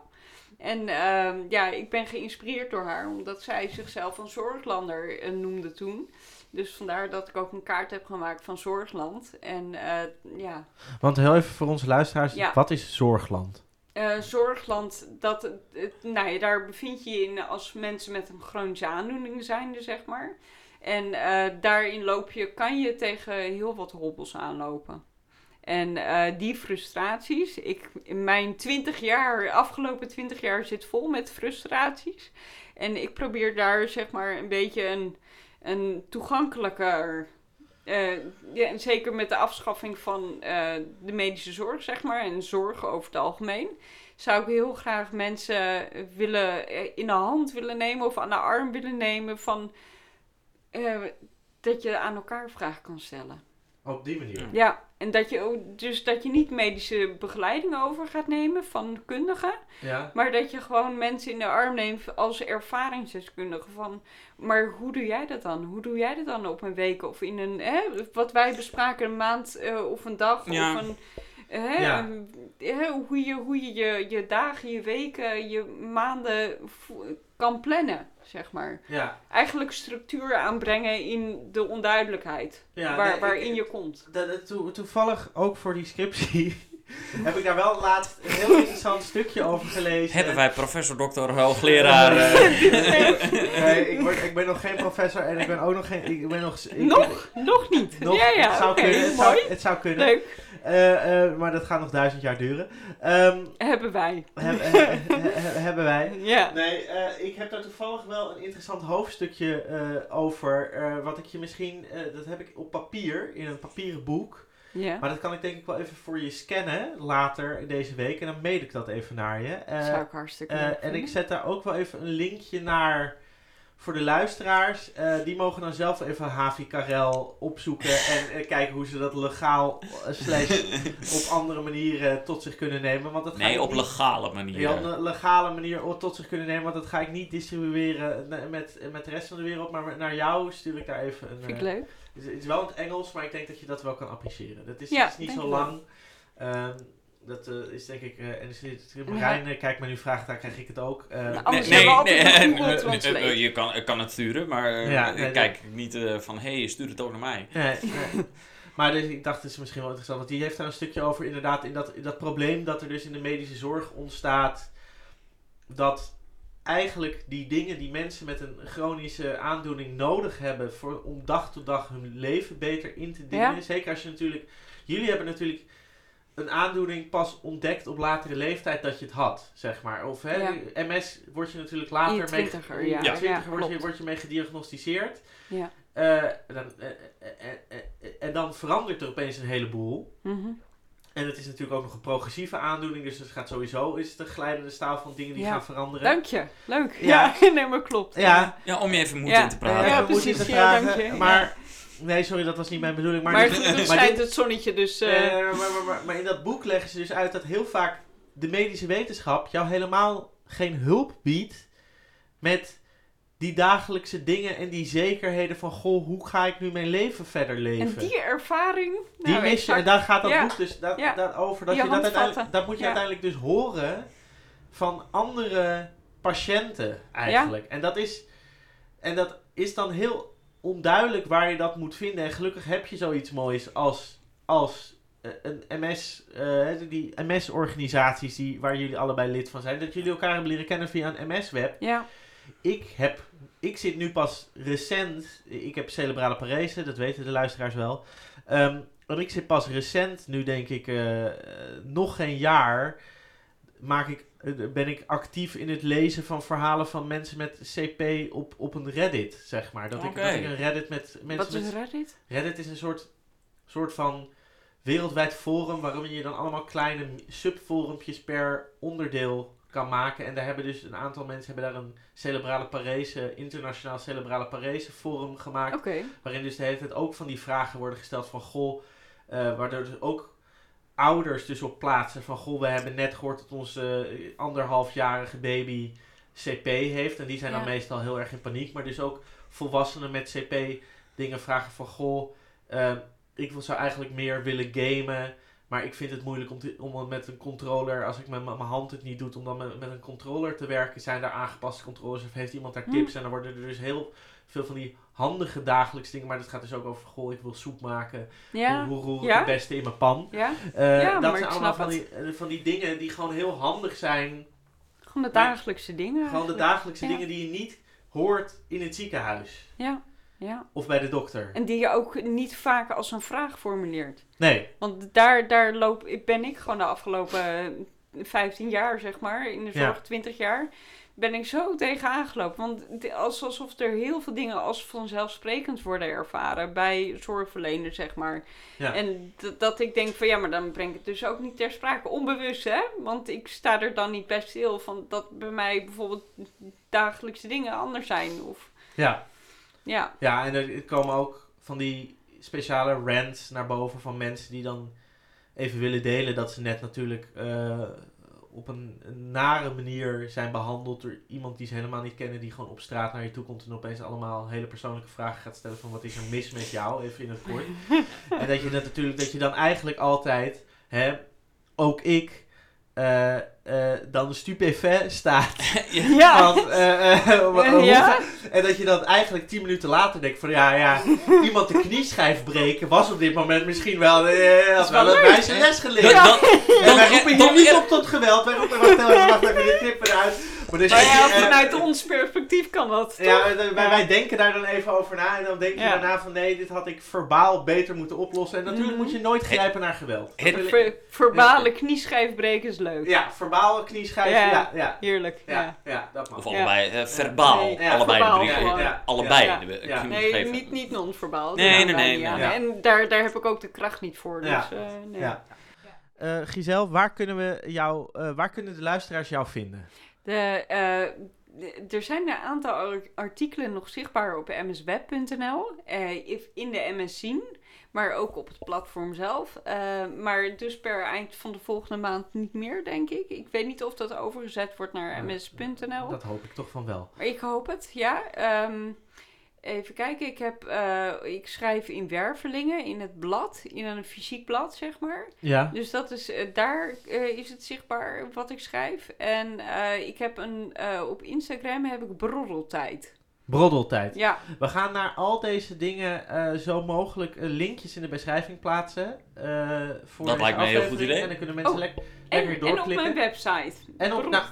En ehm, ja, ik ben geïnspireerd door haar, omdat zij zichzelf een zorglander eh, noemde toen. Dus vandaar dat ik ook een kaart heb gemaakt van Zorgland. En eh, ja, want heel even voor onze luisteraars, Ja. wat is Zorgland? eh, Zorgland, dat, het- nou ja, daar bevind je je in als mensen met een chronische aandoening zijn, zeg maar. En eh, daarin loop je, kan je tegen heel wat hobbels aanlopen. En die frustraties, ik, in mijn 20 jaar, afgelopen 20 jaar zit vol met frustraties. En ik probeer daar zeg maar een beetje een, een toegankelijker, eh, ja, en zeker met de afschaffing van eh, de medische zorg zeg maar en zorg over het algemeen. Zou ik heel graag mensen willen, eh, in de hand willen nemen of aan de arm willen nemen van dat je aan elkaar vragen kan stellen. Op die manier. Ja, en dat je ook, dus dat je niet medische begeleiding over gaat nemen van kundigen, Ja. maar dat je gewoon mensen in de arm neemt als ervaringsdeskundige van, maar hoe doe jij dat dan? Hoe doe jij dat dan op een week of in een, hè, wat wij bespraken, een maand eh, of een dag Ja. of een, hè, Ja. een- hè, hoe je, hoe je, je je dagen, je weken, je maanden vo- kan plannen, zeg maar. Ja. Eigenlijk structuur aanbrengen in de onduidelijkheid ja waar, nee, ik- waarin je komt. Toevallig ook voor die scriptie heb ik daar wel laatst een heel interessant stukje over gelezen. Hebben wij professor, dokter, hoogleraar... eh, nee, ik, word, ik ben nog geen professor en ik ben ook nog geen... Ik ben nog... ik- Nog? Nog niet? nog ja, ja, het zou kunnen. Het mooi. zou, het zou kunnen. Leuk. Eh, eh, maar dat gaat nog duizend jaar duren. Ehm, Hebben wij. heb- he- he- he- hebben wij. Ja. Nee, eh, ik heb daar toevallig wel een interessant hoofdstukje eh, over. eh, wat ik je misschien, eh, dat heb ik op papier, in een papieren boek. Ja. Maar dat kan ik denk ik wel even voor je scannen later deze week. En dan mail ik dat even naar je. Eh, Zou ik hartstikke eh, leuk en ik zet daar ook wel even een linkje naar voor de luisteraars. Eh, die mogen dan zelf even Havi Karel opzoeken en eh, kijken hoe ze dat legaal eh, slash op andere manieren tot zich kunnen nemen. Want dat ga Nee, op niet- legale manier. ja, op een legale manier tot zich kunnen nemen. Want dat ga ik niet distribueren met, met de rest van de wereld. Maar naar jou stuur ik daar even een... Vind ik leuk. het is, het is wel in het Engels, maar ik denk dat je dat wel kan appreciëren. Dat is, Ja, het is niet zo lang. Ehm, dat eh, is denk ik... eh en is het, Ja. Marijn, eh, kijk maar nu vraagt, daar krijg ik het ook. Eh, Nou, Nee, Anders nee, nee, Google je kan, kan het sturen, maar eh, Ja, ik nee, kijk niet eh, van, hé, hey, stuur het ook naar mij. Nee, nee. Maar dus, ik dacht, het is misschien wel interessant. Want die heeft daar een stukje over, inderdaad, in dat, in dat probleem dat er dus in de medische zorg ontstaat. Dat eigenlijk die dingen die mensen met een chronische aandoening nodig hebben voor, om dag tot dag hun leven beter in te dingen. Ja. Zeker als je natuurlijk. Jullie hebben natuurlijk een aandoening pas ontdekt op latere leeftijd dat je het had, zeg maar. Of hè, Ja. MS word je natuurlijk later je mee. twintiger, in je ja. twintiger Ja, word, je, word je mee gediagnosticeerd. Ja. Eh, dan, eh, eh, en dan verandert er opeens een heleboel. Mhm. En het is natuurlijk ook nog een progressieve aandoening, dus het gaat sowieso is het een glijdende staal van dingen die Ja. gaan veranderen. Dank je. Leuk. Ja. Ja, nee, maar klopt. Ja, Ja, om je even moed Ja. in te praten. Ja, precies. te Ja, vragen, dank je. maar nee, sorry, dat was niet mijn bedoeling. Maar, Maar, dit- het maar schijnt dit- het zonnetje, dus... eh, eh, maar, maar, maar, maar in dat boek leggen ze dus uit dat heel vaak de medische wetenschap jou helemaal geen hulp biedt met die dagelijkse dingen en die zekerheden van, goh, hoe ga ik nu mijn leven verder leven? en die ervaring... Die nou, mis je. En daar gaat dat Ja. boek dus dat, Ja. dat over. Dat, Die je dat, uiteindelijk, dat moet je Ja. uiteindelijk dus horen van andere patiënten eigenlijk. En, dat is, en dat is dan heel onduidelijk waar je dat moet vinden. En gelukkig heb je zoiets moois als, als eh, een MS, eh, die MS-organisaties die, waar jullie allebei lid van zijn. Dat jullie elkaar hebben leren kennen via een MS-web. Ja, Ik heb, ik zit nu pas recent, ik heb cerebrale parese, dat weten de luisteraars wel. Ehm, en ik zit pas recent, nu denk ik eh, nog geen jaar, maak ik, ben ik actief in het lezen van verhalen van mensen met CP op, op een Reddit, zeg maar. Dat, ik, dat ik een Reddit met mensen wat is met Reddit? Reddit is een soort, soort van wereldwijd forum waarin je dan allemaal kleine subforumpjes per onderdeel kan maken. En daar hebben dus een aantal mensen hebben daar een cerebrale parese, internationaal cerebrale parese forum gemaakt. Waarin dus de hele tijd ook van die vragen worden gesteld van goh, eh, waardoor dus ook ouders dus op plaatsen van goh, we hebben net gehoord dat onze anderhalfjarige baby CP heeft. En die zijn dan meestal heel erg in paniek. Maar dus ook volwassenen met CP dingen vragen van goh, eh, ik wil- zou eigenlijk meer willen gamen. Maar ik vind het moeilijk om, te, om met een controller, als ik met mijn hand het niet doe, om dan met, met een controller te werken. Zijn daar aangepaste controllers of heeft iemand daar Hm. tips? En dan worden er dus heel veel van die handige dagelijkse dingen. Maar dat gaat dus ook over, goh, ik wil soep maken. Ja. Hoe, hoe roer ik Ja. het beste in mijn pan? Ja. Eh, Ja, dat zijn allemaal van die, eh, van die dingen die gewoon heel handig zijn. Gewoon de dagelijkse dingen. Gewoon de dagelijkse dingen die je niet hoort in het ziekenhuis. Ja. Ja. Of bij de dokter. En die je ook niet vaak als een vraag formuleert. Nee. Want daar, daar loop, ik ben ik gewoon de afgelopen eh, 15 jaar, zeg maar, in de Ja. zorg 20 jaar, ben ik zo tegen aangelopen. Want het- als, alsof er heel veel dingen als vanzelfsprekend worden ervaren bij zorgverleners, zeg maar. Ja. En dat ik denk van ja, maar dan breng ik het dus ook niet ter sprake. Onbewust, hè? Want ik sta er dan niet bij stil van dat bij mij bijvoorbeeld dagelijkse dingen anders zijn. Of Ja. ja, Ja, en er komen ook van die speciale rants naar boven van mensen die dan even willen delen dat ze net natuurlijk eh, op een, een nare manier zijn behandeld door iemand die ze helemaal niet kennen, die gewoon op straat naar je toe komt en opeens allemaal hele persoonlijke vragen gaat stellen van wat is er mis met jou, even in het kort. en dat je dat natuurlijk, dat je dan eigenlijk altijd, hè, ook ik, eh, eh, dan stupefait staat. ja. Van, Ja? en dat je dan eigenlijk tien minuten later denkt van ja, ja, iemand de knieschijf breken was op dit moment misschien wel, eh, had wel wel een leuk, wijze les geleerd. dan, En wij roepen hier niet op tot geweld. Wij roepen, wacht even, wacht even, dit knippen eruit. Maar dus Maar ja, vanuit ons perspectief kan dat. Ja, toch? wij, wij- denken daar dan even over na en dan denk je Ja. daarna van nee, dit had ik verbaal beter moeten oplossen. En natuurlijk Mhm. moet je nooit grijpen naar geweld. Ver- verbale knieschijf breken is leuk. ja, verbaal knieschijf, Ja. ja, ja, Heerlijk. ja, Ja. ja, dat mag. Of Ja. allebei, eh, verbaal. Nee, ja, allebei verbaal de brieven. gewoon. Ja. Allebei. Ja. de- Ja. kun je Nee, niet, niet non-verbaal. Nee, nee, nee. En daar, daar heb ik ook de kracht niet voor. Dus, Ja. eh, nee. Ja. Eh Giselle, waar kunnen, we jou, eh, waar kunnen de luisteraars jou vinden? De, eh, er zijn een aantal ar- artikelen nog zichtbaar op msweb.nl, eh, if- in de MS zien, maar ook op het platform zelf. Eh, maar dus per eind van de volgende maand niet meer, denk ik. Ik weet niet of dat overgezet wordt naar ms.nl. Dat hoop ik toch van wel. Ik hoop het, ja. Ehm, even kijken, ik, heb, eh, ik schrijf in Wervelingen, in het blad, in een fysiek blad, zeg maar. Ja. Dus dat is, eh, daar eh, is het zichtbaar wat ik schrijf. En eh, ik heb een, eh, op Instagram heb ik broddeltijd. Broddeltijd. Ja, We gaan naar al deze dingen eh, zo mogelijk linkjes in de beschrijving plaatsen. eh, voor Dat lijkt mij een heel goed aflevering. idee. En dan kunnen mensen Oh, lekker, en, lekker en op doorklikken. mijn website. En op- nou-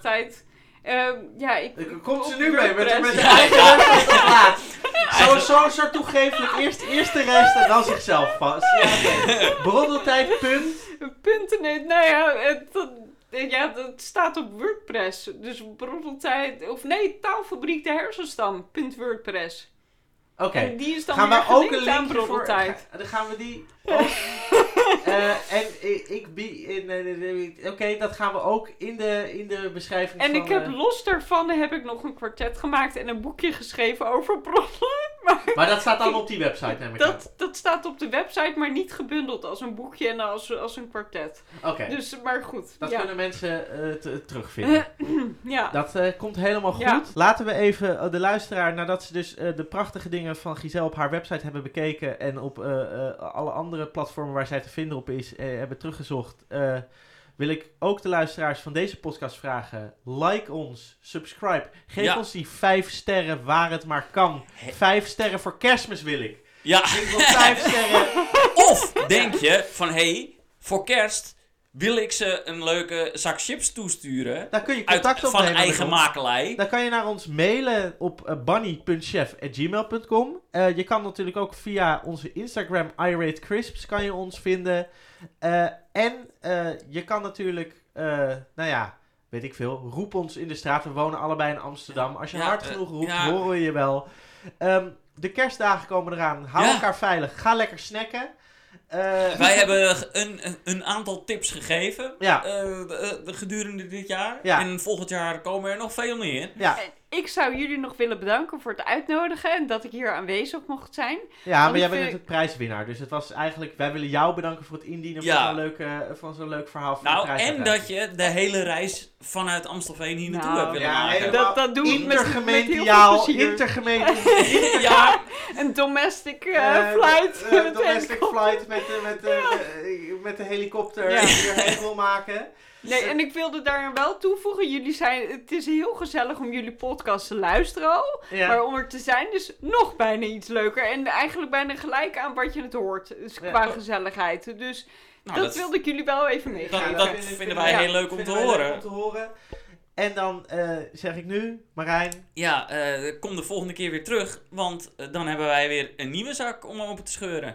Ehm, ja, ik... Komt ze nu mee met, met de eigen website plaats. Zo, zo, zo toegeeflijk. Eerst, eerst de rest en dan zichzelf vast. Ja. Broddeltijd, punt. Punten, nee, nou ja, het, dat, ja, dat staat op WordPress. Dus broddeltijd, of nee, taalfabriek de hersenstam, punt WordPress. Oké. En die is dan Gaan weer we ook een linkje voor... Dan gaan we die ook... Eh, en ik, ik bie- in, eh, Oké, dat gaan we ook in de, in de beschrijving En van... ik heb eh, los daarvan heb ik nog een kwartet gemaakt en een boekje geschreven over broddelen. Maar dat staat dan op die website, neem ik aan. Dat, dat staat op de website, maar niet gebundeld als een boekje en als, als een kwartet. Oké. Dus, maar goed. Dat ja. kunnen mensen eh, te- terugvinden. ja. Dat eh, komt helemaal goed. Ja. Laten we even eh, de luisteraar, nadat ze dus de prachtige dingen van Giselle op haar website hebben bekeken en op alle andere platformen waar zij te vinden op is, hebben teruggezocht, wil ik ook de luisteraars van deze podcast vragen: like ons, subscribe, geef Ja. ons die vijf sterren waar het maar kan. Vijf sterren voor kerstmis wil ik. Ja, Ik wil vijf sterren. of denk je van, hé, hey, voor kerst wil ik ze een leuke zak chips toesturen. Dan kun je Uit, contact van opnemen. met eigen makelij. Dan kan je naar ons mailen op uh, bunny.chef.gmail.com. Eh, je kan natuurlijk ook via onze Instagram iRateCrisps kan je ons vinden. Eh, en eh, je kan natuurlijk, eh, nou ja, weet ik veel, roep ons in de straat. We wonen allebei in Amsterdam. Als je Ja, hard eh, genoeg roept, ja. horen we je wel. Ehm, de kerstdagen komen eraan. Hou Ja. elkaar veilig. Ga lekker snacken. Eh, Wij hebben een, een aantal tips gegeven Ja. eh, de- de- gedurende dit jaar. Ja. En volgend jaar komen er nog veel meer. ja, En ik zou jullie nog willen bedanken voor het uitnodigen en dat ik hier aanwezig mocht zijn. ja, maar jij bent natuurlijk prijswinnaar. Dus het was eigenlijk, wij willen jou bedanken voor het indienen Ja. van zo'n leuk, eh, van zo'n leuk verhaal. Voor de Nou, en dat je de hele reis vanuit Amstelveen hier naartoe Nou, hebt willen ja, maken. Dat, dat doe ik met, met heel Intergemeentiaal, veel plezier. intergemeente, ja, Een domestic eh, eh, flight. eh, met domestic helikopter. flight met, de- met, de, met de helikopter Ja. die je heen wil maken. Nee, en ik wilde daar wel toevoegen. Jullie zijn, het is heel gezellig om jullie podcast te luisteren al. Ja. Maar om er te zijn is nog bijna iets leuker. En eigenlijk bijna gelijk aan wat je het hoort. Dus Ja. qua gezelligheid. Dus Nou, dat, dat- wilde ik jullie wel even meegeven. dat vinden wij ja, heel leuk om te horen. om te horen. En dan eh, zeg ik nu, Marijn, ja eh, kom de volgende keer weer terug. Want eh, dan hebben wij weer een nieuwe zak om open te scheuren.